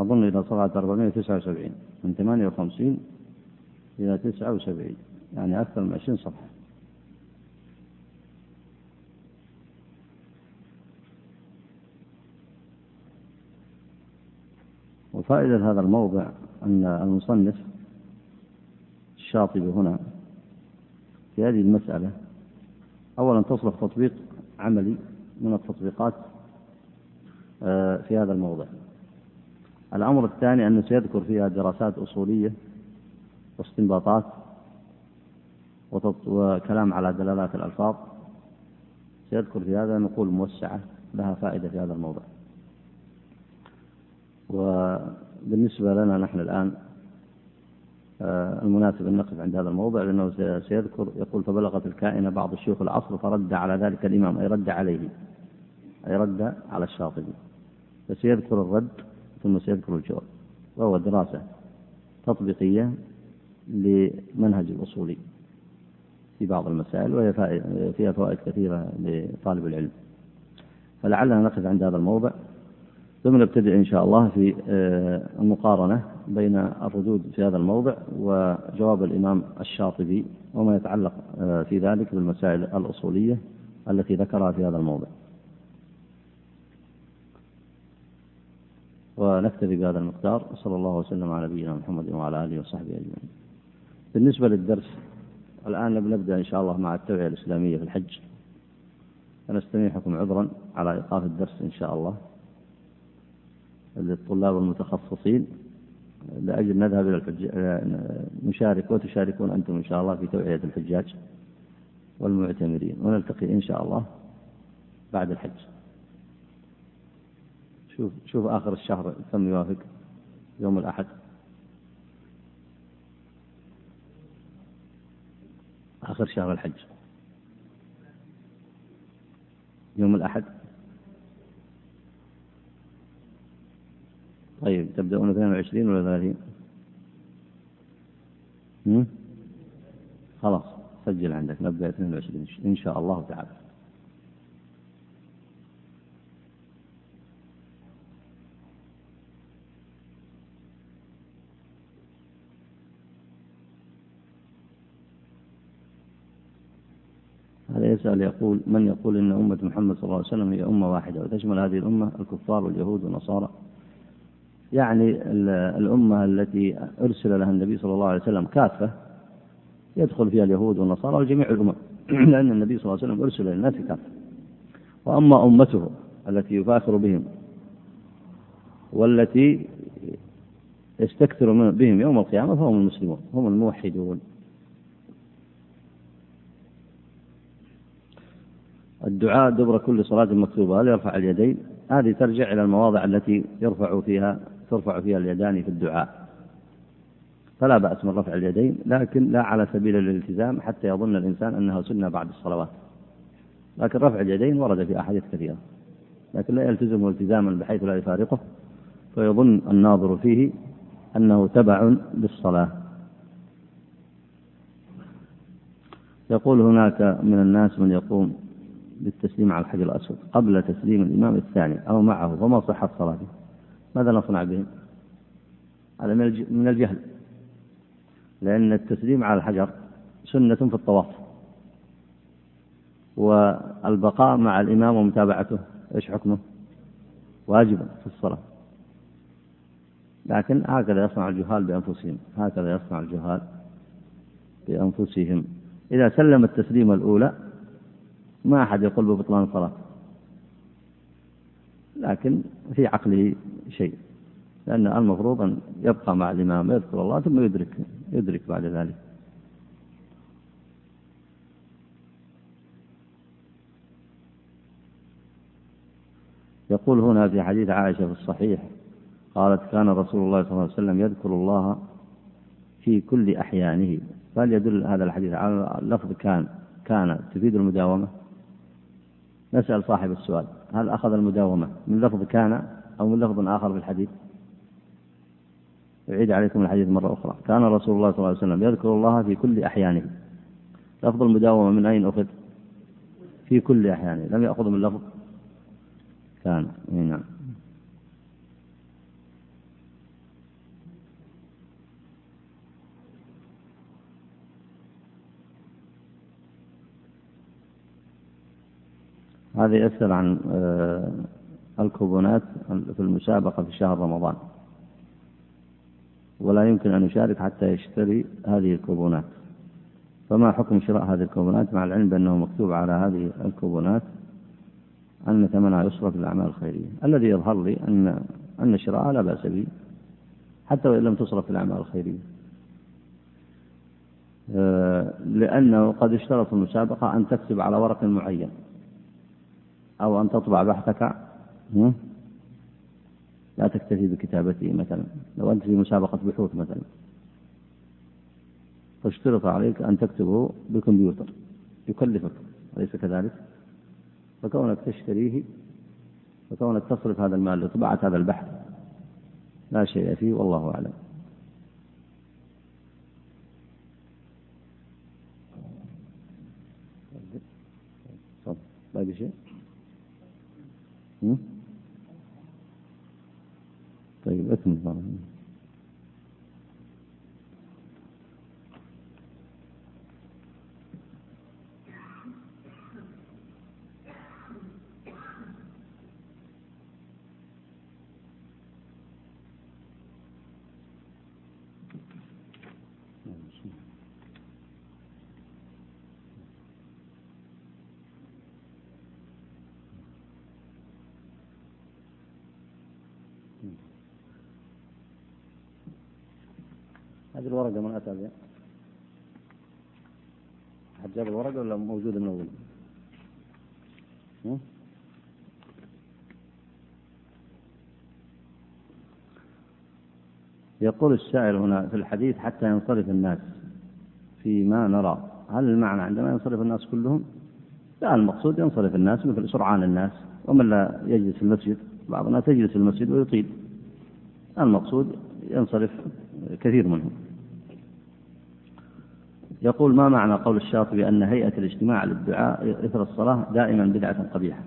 أظن إلى صفحة 479 من 58 إلى 79 يعني أكثر من 20 صفحة. وفائدة هذا الموضع أن المصنف الشاطبي هنا في هذه المسألة أولا تصلح تطبيق عملي من التطبيقات آه، في هذا الموضع. الأمر الثاني أنه سيذكر فيها دراسات أصولية واستنباطات وكلام على دلالات الألفاظ. سيذكر في هذا نقول موسعة لها فائدة في هذا الموضوع. وبالنسبة لنا نحن الآن آه، المناسب أن نقف عند هذا الموضع لأنه سيذكر يقول فبلغت الكائنة بعض الشيوخ العصر فرد على ذلك الإمام أي رد عليه أي رد على الشاطبي. فسيذكر الرد ثم سيذكر الجواب وهو دراسة تطبيقية لمنهج الأصولي في بعض المسائل وهي فيها فوائد كثيرة لطالب العلم. فلعلنا نقف عند هذا الموضع ثم نبتدئ إن شاء الله في آه، المقارنة بين الردود في هذا الموضع وجواب الإمام الشاطبي وما يتعلق آه، في ذلك بالمسائل الأصولية التي ذكرها في هذا الموضع. ونكتفي بهذا المقدار وصلى الله وسلم على نبينا محمد وعلى آله وصحبه أجمعين. بالنسبة للدرس الآن نبدأ إن شاء الله مع التوعية الإسلامية في الحج. فنستميحكم عذرا على إيقاف الدرس إن شاء الله للطلاب المتخصصين. لأجل نذهب إلى الحج... نشارك وتشاركون أنتم إن شاء الله في توعية الحجاج والمعتمرين ونلتقي إن شاء الله بعد الحج. شوف شوف آخر الشهر كم يوافق؟ يوم الأحد. آخر شهر الحج. يوم الأحد. طيب تبدأون 22 ولا 30 خلاص سجل عندك نبدأ 22 إن شاء الله تعالى. يسأل يقول من يقول إن أمة محمد صلى الله عليه وسلم هي أمة واحدة وتشمل هذه الأمة الكفار واليهود والنصارى. يعني الأمة التي أرسل لها النبي صلى الله عليه وسلم كافة يدخل فيها اليهود والنصارى وجميع الأمم. لأن النبي صلى الله عليه وسلم أرسل للناس كافة. وأما أمته التي يفاخر بهم والتي يستكثر بهم يوم القيامة فهم المسلمون هم الموحدون. الدعاء دبر كل صلاة مكتوبة هل يرفع اليدين؟ هذه ترجع إلى المواضع التي يرفع فيها ترفع فيها اليدان في الدعاء. فلا بأس من رفع اليدين لكن لا على سبيل الالتزام حتى يظن الإنسان أنها سنة بعد الصلوات. لكن رفع اليدين ورد في أحاديث كثيرة. لكن لا يلتزمه التزاما بحيث لا يفارقه فيظن الناظر فيه أنه تبع للصلاة يقول هناك من الناس من يقوم بالتسليم على الحجر الأسود قبل تسليم الإمام الثاني أو معه فما صحة صلاته ماذا نصنع بهم؟ هذا من الجهل. لأن التسليم على الحجر سنة في الطواف. والبقاء مع الإمام ومتابعته إيش حكمه؟ واجب في الصلاة. لكن هكذا يصنع الجهال بأنفسهم. هكذا يصنع الجهال بأنفسهم. إذا سلم التسليمة الأولى ما أحد يقول ببطلان الصلاة. لكن في عقله شيء لأن المفروض أن يبقى مع الإمام يذكر الله ثم يدرك يدرك بعد ذلك. يقول هنا في حديث عائشة في الصحيح قالت كان رسول الله صلى الله عليه وسلم يذكر الله في كل أحيانه. فهل يدل هذا الحديث على لفظ كان كان تفيد المداومة؟ نسأل صاحب السؤال. هل أخذ المداومة من لفظ كان أو من لفظ آخر في الحديث؟ أعيد عليكم الحديث مرة أخرى. كان رسول الله صلى الله عليه وسلم يذكر الله في كل أحيانه. لفظ المداومة من أين أخذ؟ في كل أحيانه. لم يأخذ من لفظ كان. نعم. هذا يسأل عن آه، الكوبونات في المسابقة في شهر رمضان. ولا يمكن أن يشارك حتى يشتري هذه الكوبونات. فما حكم شراء هذه الكوبونات؟ مع العلم بأنه مكتوب على هذه الكوبونات أن ثمنها يصرف للأعمال الخيرية. الذي يظهر لي أن أن شراءها لا بأس به حتى وإن لم تصرف في الأعمال الخيرية. آه، لأنه قد اشترط المسابقة أن تكتب على ورق معين. أو أن تطبع بحثك لا تكتفي بكتابته مثلا. لو أنت في مسابقة بحوث مثلا. فاشترط عليك أن تكتبه بالكمبيوتر. يكلفك أليس كذلك؟ فكونك تشتريه فكونك تصرف هذا المال لطباعة هذا البحث لا شيء فيه والله أعلم. باقي شيء؟ طيب اكمل هذه الورقة من أتى بها؟ أحد جاب الورقة ولا موجودة من أول؟ يقول الشاعر هنا في الحديث حتى ينصرف الناس فيما نرى. هل المعنى عندما ينصرف الناس كلهم؟ لا المقصود ينصرف الناس مثل سرعان الناس. ومن لا يجلس في المسجد؟ بعض الناس يجلس في المسجد ويطيل. المقصود ينصرف كثير منهم. يقول ما معنى قول الشاطبي أن هيئة الاجتماع للدعاء إثر الصلاة دائما بدعة قبيحة؟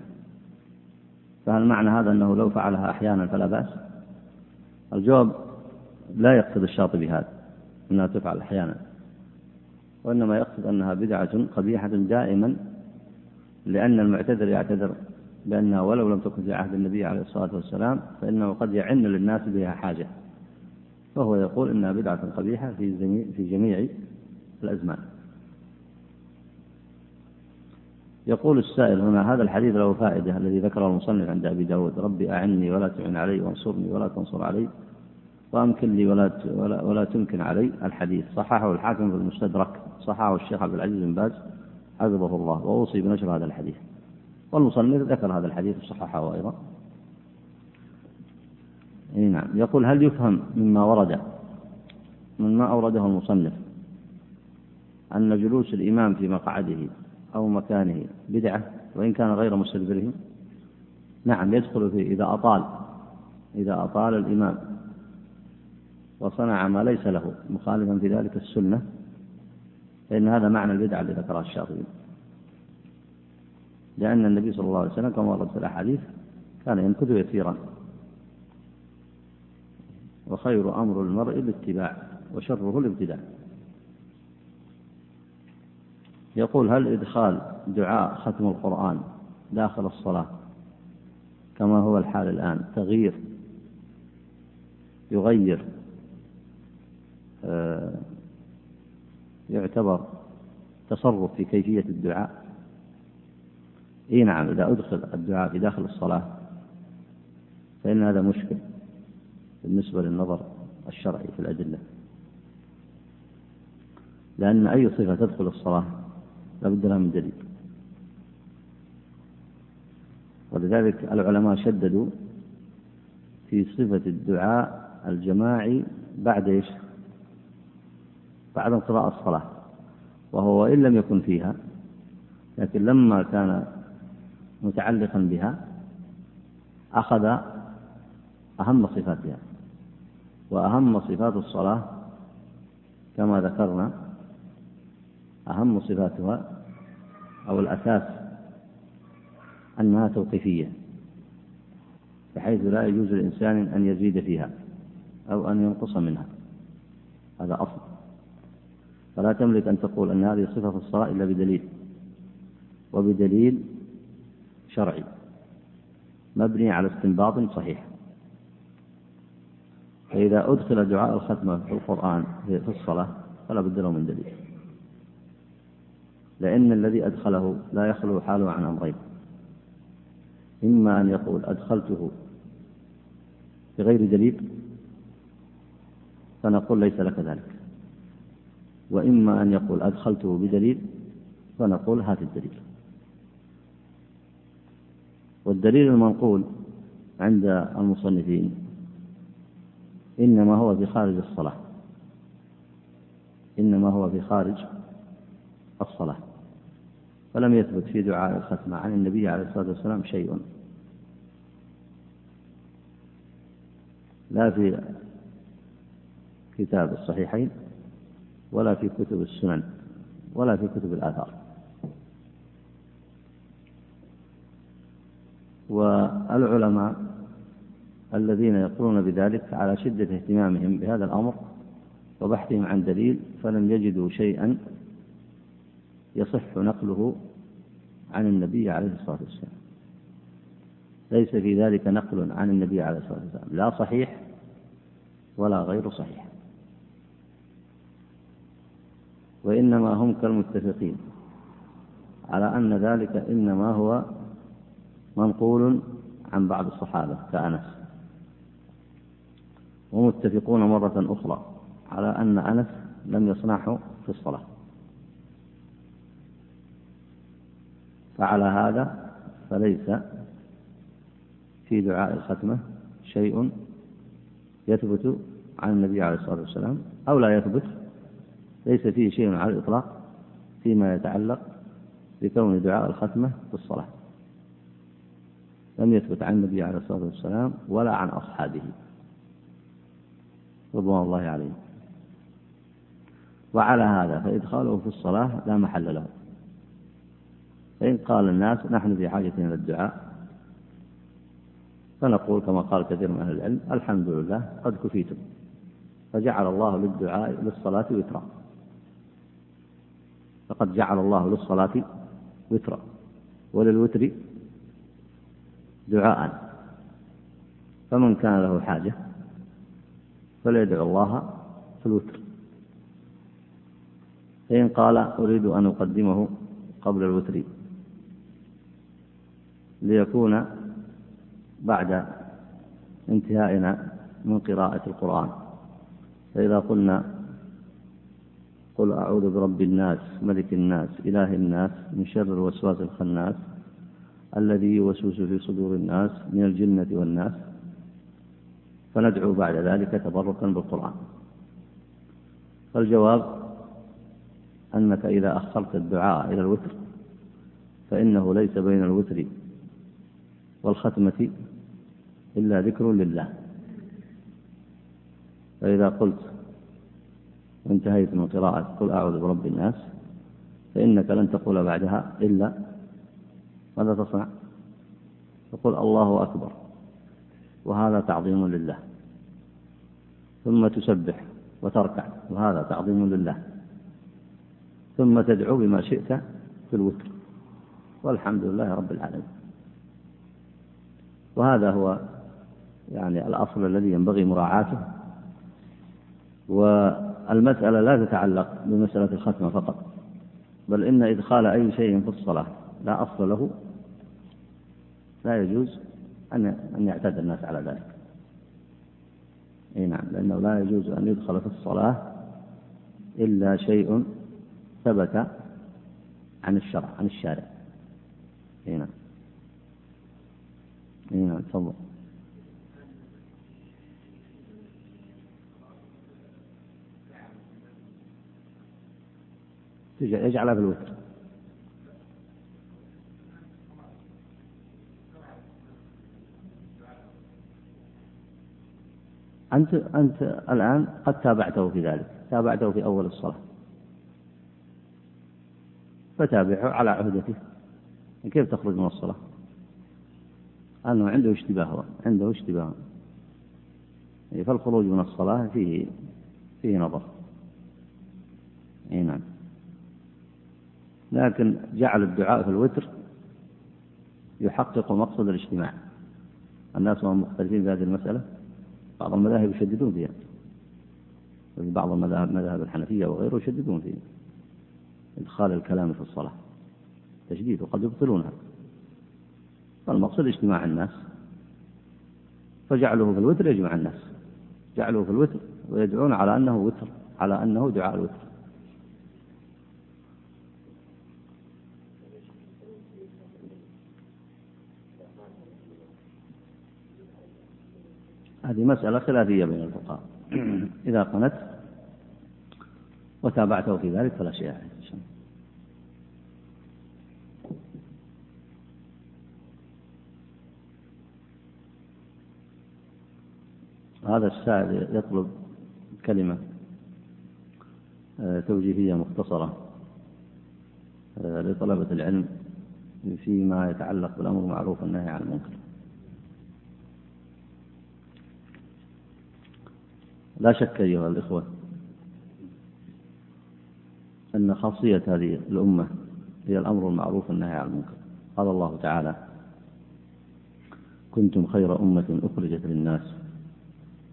فهل معنى هذا أنه لو فعلها أحيانا فلا بأس؟ الجواب لا يقصد الشاطبي هذا أنها تفعل أحيانا وإنما يقصد أنها بدعة قبيحة دائما لأن المعتذر يعتذر بأنها ولو لم تكن في عهد النبي عليه الصلاة والسلام فإنه قد يعن للناس بها حاجة فهو يقول إنها بدعة قبيحة في في جميع الأزمان. يقول السائل هنا هذا الحديث له فائدة الذي ذكره المصنف عند أبي داود. ربي أعني ولا تعن علي وانصرني ولا تنصر علي وأمكن لي ولا ولا, تمكن علي. الحديث صححه الحاكم في المستدرك صححه الشيخ عبد العزيز بن باز حفظه الله وأوصي بنشر هذا الحديث. والمصنف ذكر هذا الحديث وصححه أيضا. نعم. يقول هل يفهم مما ورد مما أورده المصنف أن جلوس الإمام في مقعده أو مكانه بدعة وإن كان غير مستدبره نعم يدخل فيه إذا أطال إذا أطال الإمام وصنع ما ليس له مخالفا في ذلك السنة فإن هذا معنى البدعة الذي ذكرها الشاطبي. لأن النبي صلى الله عليه وسلم كما ورد في الأحاديث كان يمكث يسيرا. وخير أمر المرء الاتباع وشره الابتداع. يقول هل إدخال دعاء ختم القرآن داخل الصلاة كما هو الحال الآن؟ تغيير يغير آه، يعتبر تصرف في كيفية الدعاء. إي نعم إذا أدخل الدعاء في داخل الصلاة فإن هذا مشكل بالنسبة للنظر الشرعي في الأدلة. لأن أي صفة تدخل الصلاة لا بد لها من دليل ولذلك العلماء شددوا في صفة الدعاء الجماعي بعد إيش؟ بعد انقضاء الصلاة وهو وإن لم يكن فيها لكن لما كان متعلقا بها أخذ أهم صفاتها وأهم صفات الصلاة كما ذكرنا أهم صفاتها أو الأساس أنها توقيفية بحيث لا يجوز للإنسان أن يزيد فيها أو أن ينقص منها. هذا أصل. فلا تملك أن تقول أن هذه صفة في الصلاة إلا بدليل وبدليل شرعي مبني على استنباط صحيح. فإذا أدخل دعاء الختمة في القرآن في الصلاة فلا بد له من دليل. لأن الذي أدخله لا يخلو حاله عن أمرين. إما أن يقول أدخلته بغير دليل فنقول ليس لك ذلك. وإما أن يقول أدخلته بدليل فنقول هات الدليل. والدليل المنقول عند المصنفين إنما هو في خارج الصلاة. إنما هو في خارج الصلاة. فلم يثبت في دعاء الختمة عن النبي عليه الصلاة والسلام شيء. لا في كتاب الصحيحين ولا في كتب السنن ولا في كتب الآثار. والعلماء الذين يقولون بذلك على شدة اهتمامهم بهذا الأمر وبحثهم عن دليل فلم يجدوا شيئا يصح نقله عن النبي عليه الصلاة والسلام. ليس في ذلك نقل عن النبي عليه الصلاة والسلام. لا صحيح ولا غير صحيح. وإنما هم كالمتفقين على أن ذلك إنما هو منقول عن بعض الصحابة كأنس. ومتفقون مرة أخرى على أن أنس لم يصنعه في الصلاة. فعلى هذا فليس في دعاء الختمة شيء يثبت عن النبي عليه الصلاة والسلام أو لا يثبت ليس فيه شيء على الإطلاق فيما يتعلق بكون دعاء الختمة في الصلاة. لم يثبت عن النبي عليه الصلاة والسلام ولا عن أصحابه. رضوان الله عليهم وعلى هذا فإدخاله في الصلاة لا محل له. فإن قال الناس نحن في حاجة إلى الدعاء فنقول كما قال كثير من أهل العلم الحمد لله قد كفيتم. فجعل الله للدعاء للصلاة وترا. فقد جعل الله للصلاة وترا. وللوتر دعاء. فمن كان له حاجة فليدعو الله في الوتر. فإن قال أريد أن أقدمه قبل الوتر ليكون بعد انتهائنا من قراءة القرآن. فإذا قلنا قل أعوذ برب الناس ملك الناس إله الناس من شر الوسواس الخناس الذي يوسوس في صدور الناس من الجنة والناس فندعو بعد ذلك تبركا بالقرآن. فالجواب أنك إذا أخرت الدعاء إلى الوتر فإنه ليس بين الوتر والختمة إلا ذكر لله. فإذا قلت وانتهيت من قراءة قل أعوذ برب الناس فإنك لن تقول بعدها إلا ماذا تصنع؟ تقول الله أكبر وهذا تعظيم لله. ثم تسبح وتركع وهذا تعظيم لله. ثم تدعو بما شئت في الوتر. والحمد لله رب العالمين. وهذا هو يعني الأصل الذي ينبغي مراعاته والمسألة لا تتعلق بمسألة الختمة فقط بل إن إدخال أي شيء في الصلاة لا أصل له لا يجوز أن أن يعتاد الناس على ذلك. أي نعم لأنه لا يجوز أن يدخل في الصلاة إلا شيء ثبت عن الشرع عن الشارع. أي نعم. أي نعم تفضل. يجعلها في الوتر أنت أنت الآن قد تابعته في ذلك تابعته في أول الصلاة فتابعه على عهدته كيف تخرج من الصلاة؟ أنه عنده اشتباه عنده اشتباه. فالخروج من الصلاة فيه فيه نظر. أي نعم. لكن جعل الدعاء في الوتر يحقق مقصد الاجتماع. الناس هم مختلفين في هذه المسألة بعض المذاهب يشددون فيها. وفي بعض المذاهب مذاهب الحنفية وغيره يشددون في إدخال الكلام في الصلاة. تشديد وقد يبطلونها. فالمقصد اجتماع الناس فجعله في الوتر يجمع الناس جعله في الوتر ويدعون على أنه وتر على أنه دعاء الوتر. هذه مسألة خلافية بين الفقهاء. إذا قنت وتابعته في ذلك فلا شيء عليه. هذا السائل يطلب كلمة آه، توجيهية مختصرة آه، لطلبة العلم فيما يتعلق بالأمر بالمعروف والنهي عن المنكر. لا شك أيها الإخوة أن خاصية هذه الأمة هي الأمر بالمعروف والنهي عن المنكر. قال الله تعالى كنتم خير أمة أخرجت للناس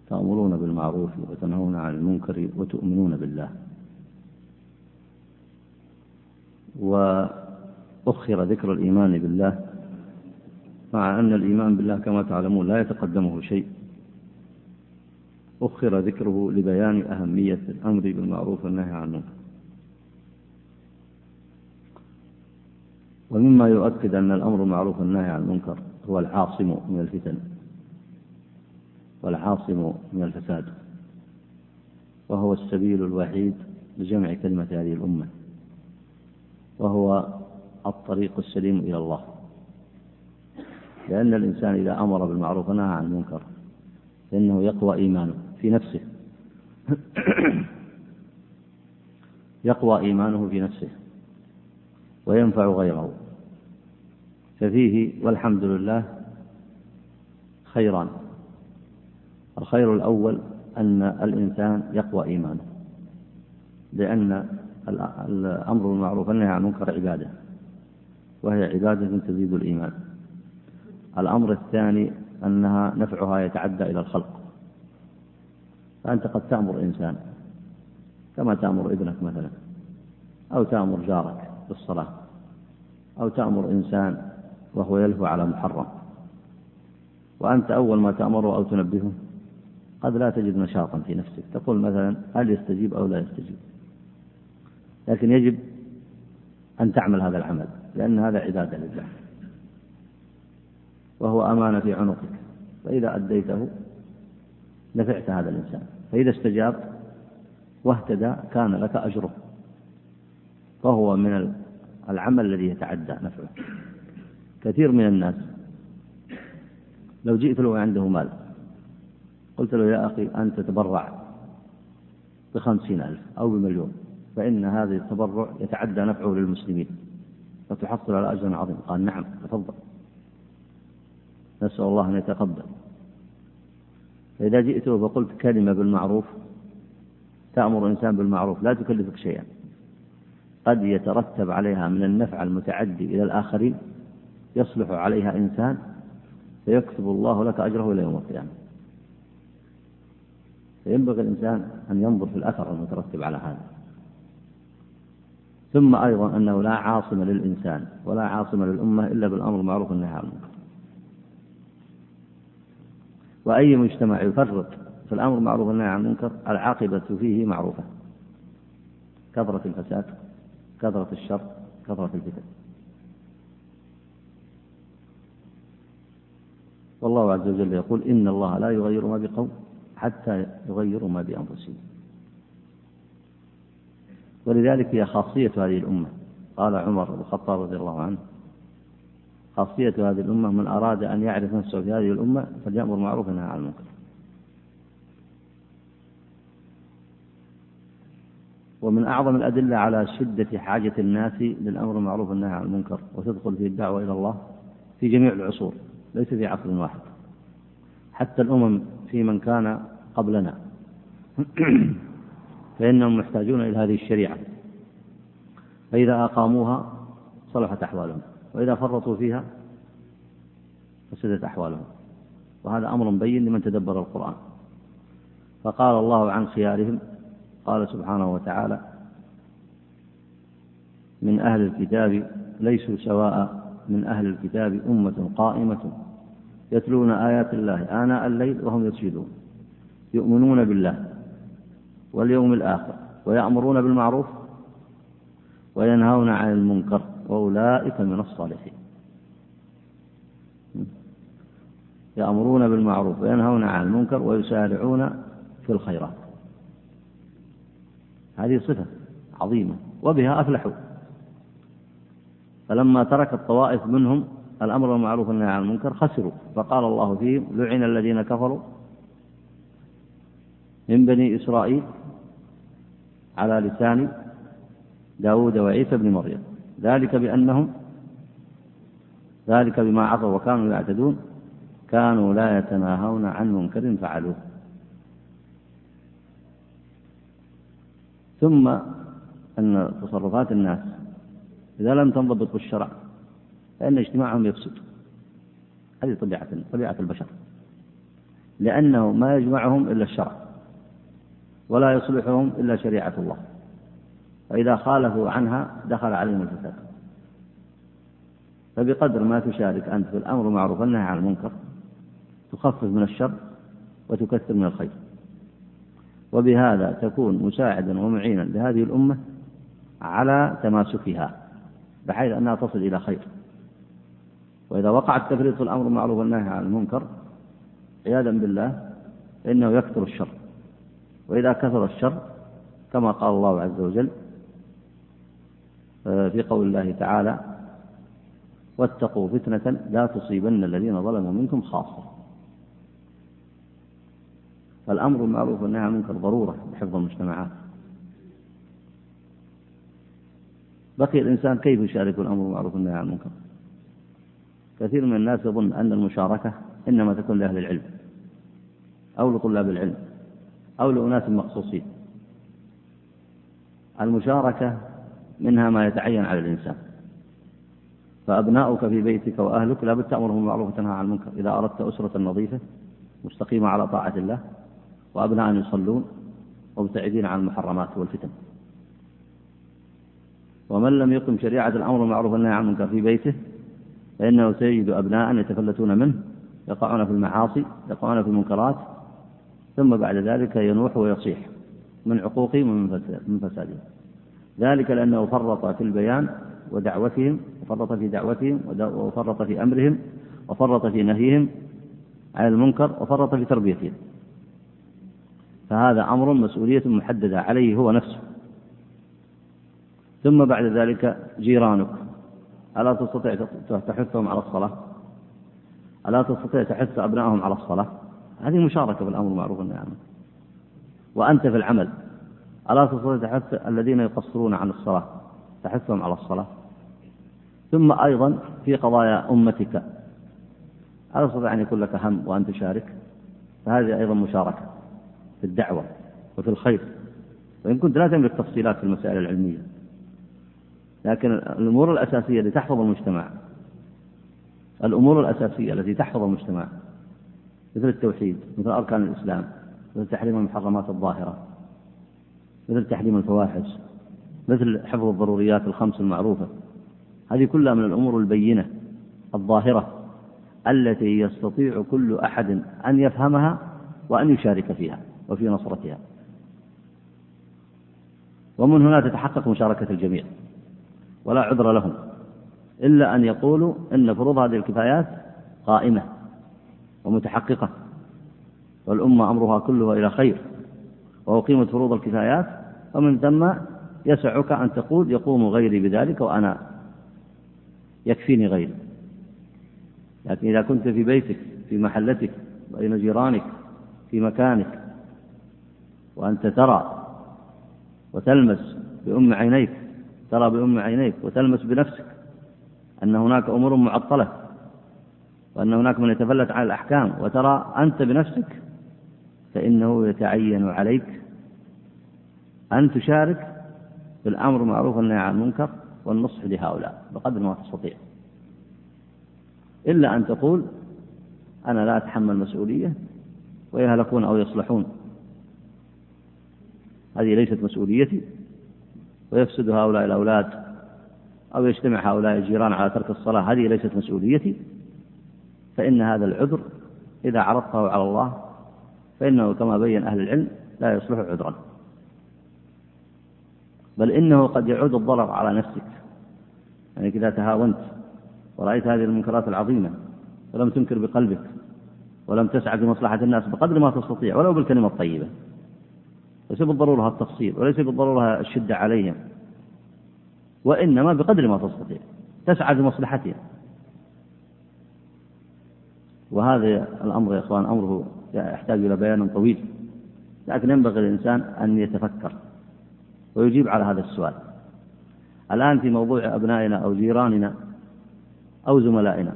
تأمرون بالمعروف وتنهون عن المنكر وتؤمنون بالله. وأخر ذكر الإيمان بالله مع أن الإيمان بالله كما تعلمون لا يتقدمه شيء. أخر ذكره لبيان أهمية الأمر بالمعروف والنهي عن المنكر. ومما يؤكد أن الأمر بالمعروف والنهي عن المنكر هو العاصم من الفتن. والعاصم من الفساد وهو السبيل الوحيد لجمع كلمة هذه الأمة وهو الطريق السليم إلى الله. لأن الإنسان إذا أمر بالمعروف ونهى عن المنكر فإنه يقوى إيمانه في نفسه. يقوى إيمانه في نفسه وينفع غيره. ففيه والحمد لله خيران. الخير الأول أن الإنسان يقوى إيمانه لأن الأمر بالمعروف والنهي عن المنكر عبادة وهي عبادة تزيد الإيمان. الأمر الثاني أنها نفعها يتعدى إلى الخلق. فأنت قد تأمر إنسان كما تأمر ابنك مثلا أو تأمر جارك بالصلاة أو تأمر إنسان وهو يلهو على محرم. وأنت أول ما تأمره أو تنبهه قد لا تجد نشاطا في نفسك. تقول مثلا هل يستجيب أو لا يستجيب؟ لكن يجب أن تعمل هذا العمل لأن هذا عبادة لله. وهو أمانة في عنقك. فإذا أديته نفعت هذا الإنسان. فإذا استجاب واهتدى كان لك أجره. فهو من العمل الذي يتعدى نفعه. كثير من الناس لو جئت له عنده مال قلت له يا أخي أنت تبرع بخمسين ألف أو بمليون فإن هذا التبرع يتعدى نفعه للمسلمين فتحصل على أجر عظيم. قال نعم تفضل. نسأل الله أن يتقبل. فإذا جئته فقلت كلمة بالمعروف تأمر إنسان بالمعروف لا تكلفك شيئا. قد يترتب عليها من النفع المتعدي إلى الآخرين يصلح عليها إنسان فيكتب الله لك أجره إلى يوم القيامة. فينبغي الإنسان أن ينظر في الأثر المترتب على هذا. ثم أيضا أنه لا عاصم للإنسان ولا عاصم للأمة إلا بالأمر المعروف والنهي عن المنكر. وأي مجتمع يفرط في الأمر المعروف والنهي عن المنكر العاقبة فيه معروفة. كثرة الفساد كثرة الشر كثرة الفتن. والله عز وجل يقول إن الله لا يغير ما بقوم حتى يغيروا ما بأنفسهم. ولذلك هي خاصية هذه الأمة. قال عمر بن الخطاب رضي الله عنه خاصية هذه الأمة من أراد أن يعرف نفسه في هذه الأمة فليأمر معروفا عن المنكر. ومن أعظم الأدلة على شدة حاجة الناس للأمر بالمعروف والنهي عن المنكر وتدخل في الدعوة إلى الله في جميع العصور ليس في عصر واحد. حتى الأمم في من كان قبلنا. فإنهم محتاجون إلى هذه الشريعة. فإذا أقاموها صلحت أحوالهم. وإذا فرطوا فيها فسدت أحوالهم. وهذا أمر بين لمن تدبر القرآن. فقال الله عن خيارهم قال سبحانه وتعالى من أهل الكتاب ليسوا سواء من أهل الكتاب أمة قائمة يتلون آيات الله آناء الليل وهم يسجدون يؤمنون بالله واليوم الآخر ويأمرون بالمعروف وينهون عن المنكر وأولئك من الصالحين. يأمرون بالمعروف وينهون عن المنكر ويسارعون في الخيرات. هذه صفة عظيمة وبها أفلحوا. فلما ترك الطوائف منهم الأمر بالمعروف والنهي عن المنكر خسروا. فقال الله فيهم لعن الذين كفروا من بني إسرائيل على لسان داود وعيسى بن مريم. ذلك بأنهم ذلك بما عصوا وكانوا يعتدون كانوا لا يتناهون عن منكر فعلوه. ثم أن تصرفات الناس إذا لم تنضبط بالشرع فإن اجتماعهم يفسد. هذه طبيعة طبيعة البشر. لأنه ما يجمعهم إلا الشرع ولا يصلحهم إلا شريعة الله. فإذا خالفوا عنها دخل عليهم الفساد. فبقدر ما تشارك أنت في الأمر المعروف والنهي عن المنكر تخفف من الشر وتكثر من الخير. وبهذا تكون مساعدا ومعينا لهذه الأمة على تماسكها بحيث أنها تصل إلى خير. وإذا وقع التفريط في الأمر المعروف والنهي عن المنكر عياذا بالله فإنه يكثر الشر. وإذا كثر الشر كما قال الله عز وجل آه، في قول الله تعالى واتقوا فتنة لا تصيبن الذين ظلموا منكم خاصة. فالأمر بالمعروف والنهي عن المنكر ضرورة لحفظ المجتمعات. بقي الإنسان كيف يشارك الأمر بالمعروف والنهي عن المنكر؟ كثير من الناس يظن أن المشاركة إنما تكون لأهل العلم أو لطلاب العلم أو لأناس مخصوصين. المشاركة منها ما يتعين على الإنسان. فأبناؤك في بيتك وأهلك لا بد تأمرهم بالمعروف وتنهى عن المنكر. إذا أردت أسرة نظيفة مستقيمة على طاعة الله وأبناء يصلون مبتعدين عن المحرمات والفتن. ومن لم يقم شريعة الأمر بالمعروف والنهي عن المنكر في بيته فإنه سيجد أبناء يتفلتون منه يقعون في المعاصي يقعون في المنكرات ثم بعد ذلك ينوح ويصيح من عقوقهم ومن فسادهم. ذلك لأنه فرط في البيان ودعوتهم وفرط في دعوتهم وفرط في أمرهم وفرط في نهيهم عن المنكر وفرط في تربيتهم. فهذا أمر مسؤولية محددة عليه هو نفسه. ثم بعد ذلك جيرانك. ألا تستطيع تحثهم على الصلاة؟ ألا تستطيع تحث أبنائهم على الصلاة؟ هذه مشاركة بالأمر المعروف والنهي عنه. وأنت في العمل ألا تستطيع تحث الذين يقصرون عن الصلاة؟ تحثهم على الصلاة. ثم أيضا في قضايا أمتك. ألا تستطيع أن يكون لك هم وأن تشارك؟ فهذه أيضا مشاركة في الدعوة وفي الخير. وإن كنت لا تملك تفصيلات في المسائل العلمية. لكن الأمور الأساسية التي تحفظ المجتمع الأمور الأساسية التي تحفظ المجتمع مثل التوحيد مثل أركان الإسلام مثل تحريم المحرمات الظاهرة مثل تحريم الفواحش مثل حفظ الضروريات الخمس المعروفة. هذه كلها من الأمور البينة الظاهرة التي يستطيع كل أحد أن يفهمها وأن يشارك فيها وفي نصرتها. ومن هنا تتحقق مشاركة الجميع. ولا عذر لهم إلا أن يقولوا إن فروض هذه الكفايات قائمة ومتحققة والأمة أمرها كله إلى خير وأقيمت فروض الكفايات ومن ثم يسعك أن تقول يقوم غيري بذلك وأنا يكفيني غيري. لكن إذا كنت في بيتك في محلتك بين جيرانك في مكانك وأنت ترى وتلمس بأم عينيك ترى بأم عينيك وتلمس بنفسك أن هناك أمور معطلة وأن هناك من يتفلت عن الأحكام وترى أنت بنفسك فإنه يتعين عليك أن تشارك في الأمر بالمعروف والنهي عن المنكر والنصح لهؤلاء بقدر ما تستطيع. إلا أن تقول أنا لا أتحمل مسؤولية ويهلكون أو يصلحون. هذه ليست مسؤوليتي. ويفسد هؤلاء الأولاد أو يجتمع هؤلاء الجيران على ترك الصلاة. هذه ليست مسؤوليتي. فإن هذا العذر إذا عرضته على الله فإنه كما بين أهل العلم لا يصلح عذرا. بل إنه قد يعود الضرر على نفسك. يعني إذا تهاونت ورأيت هذه المنكرات العظيمة ولم تنكر بقلبك ولم تسعى بمصلحة الناس بقدر ما تستطيع ولو بالكلمة الطيبة ليس بالضرورة التفصيل وليس بالضرورة الشدة عليهم وإنما بقدر ما تستطيع. تسعى لمصلحتهم وهذا الأمر يا إخوان أمره يحتاج إلى بيان طويل. لكن ينبغي للإنسان أن يتفكر ويجيب على هذا السؤال. الآن في موضوع أبنائنا أو جيراننا أو زملائنا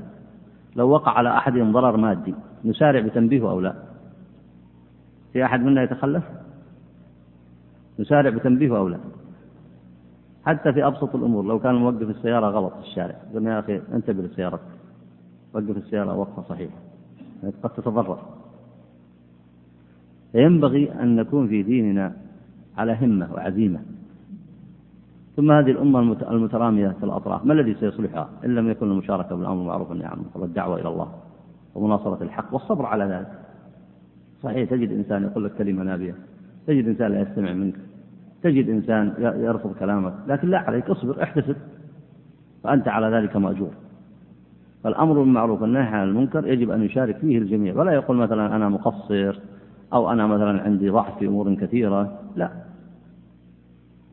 لو وقع على أحدهم ضرر مادي نسارع بتنبيهه أو لا؟ في أحد منا يتخلف؟ نسارع بتنبيهه أو لا. حتى في أبسط الأمور لو كان موقف السيارة غلط في الشارع قلنا يا أخي انتبه لسيارتك. وقف السيارة وقفة صحيحة قد تتضرر. فينبغي أن نكون في ديننا على همة وعزيمة. ثم هذه الأمة المترامية في الأطراف ما الذي سيصلحها؟ إن لم يكن المشاركة بالأمر بالمعروف والنهي عن المنكر والدعوة إلى الله ومناصرة الحق والصبر على ذلك. صحيح تجد إنسان يقول لك كلمة نابية تجد إنسان لا يستمع منك. تجد إنسان يرفض كلامك لكن لا عليك اصبر احتسب فأنت على ذلك مأجور. فالأمر بالمعروف والنهي عن المنكر يجب أن يشارك فيه الجميع. ولا يقول مثلا أنا مقصر أو أنا مثلا عندي ضعف في أمور كثيرة لا.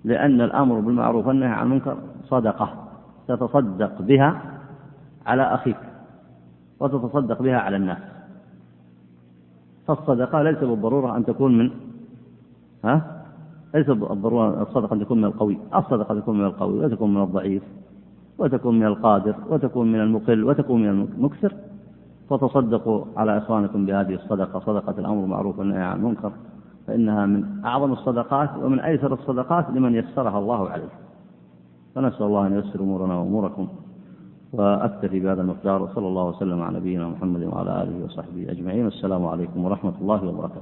لأن الأمر بالمعروف والنهي عن المنكر صدقة تتصدق بها على أخيك وتتصدق بها على الناس. فالصدقة ليس بالضرورة أن تكون من ها؟ ليس بالضرورة الصدقة أن تكون من القوي. الصدقة تكون من القوي وتكون من الضعيف وتكون من القادر وتكون من المقل وتكون من المكثر فتصدقوا على إخوانكم بهذه الصدقة. صدقة الأمر بالمعروف والنهي عن المنكر فإنها من أعظم الصدقات ومن أيسر الصدقات لمن يسرها الله عليه. فنسأل الله أن ييسر أمورنا وأموركم وأكتفي بهذا المقدار وصلى الله وسلم على نبينا محمد وعلى آله وصحبه أجمعين. السلام عليكم ورحمة الله وبركاته.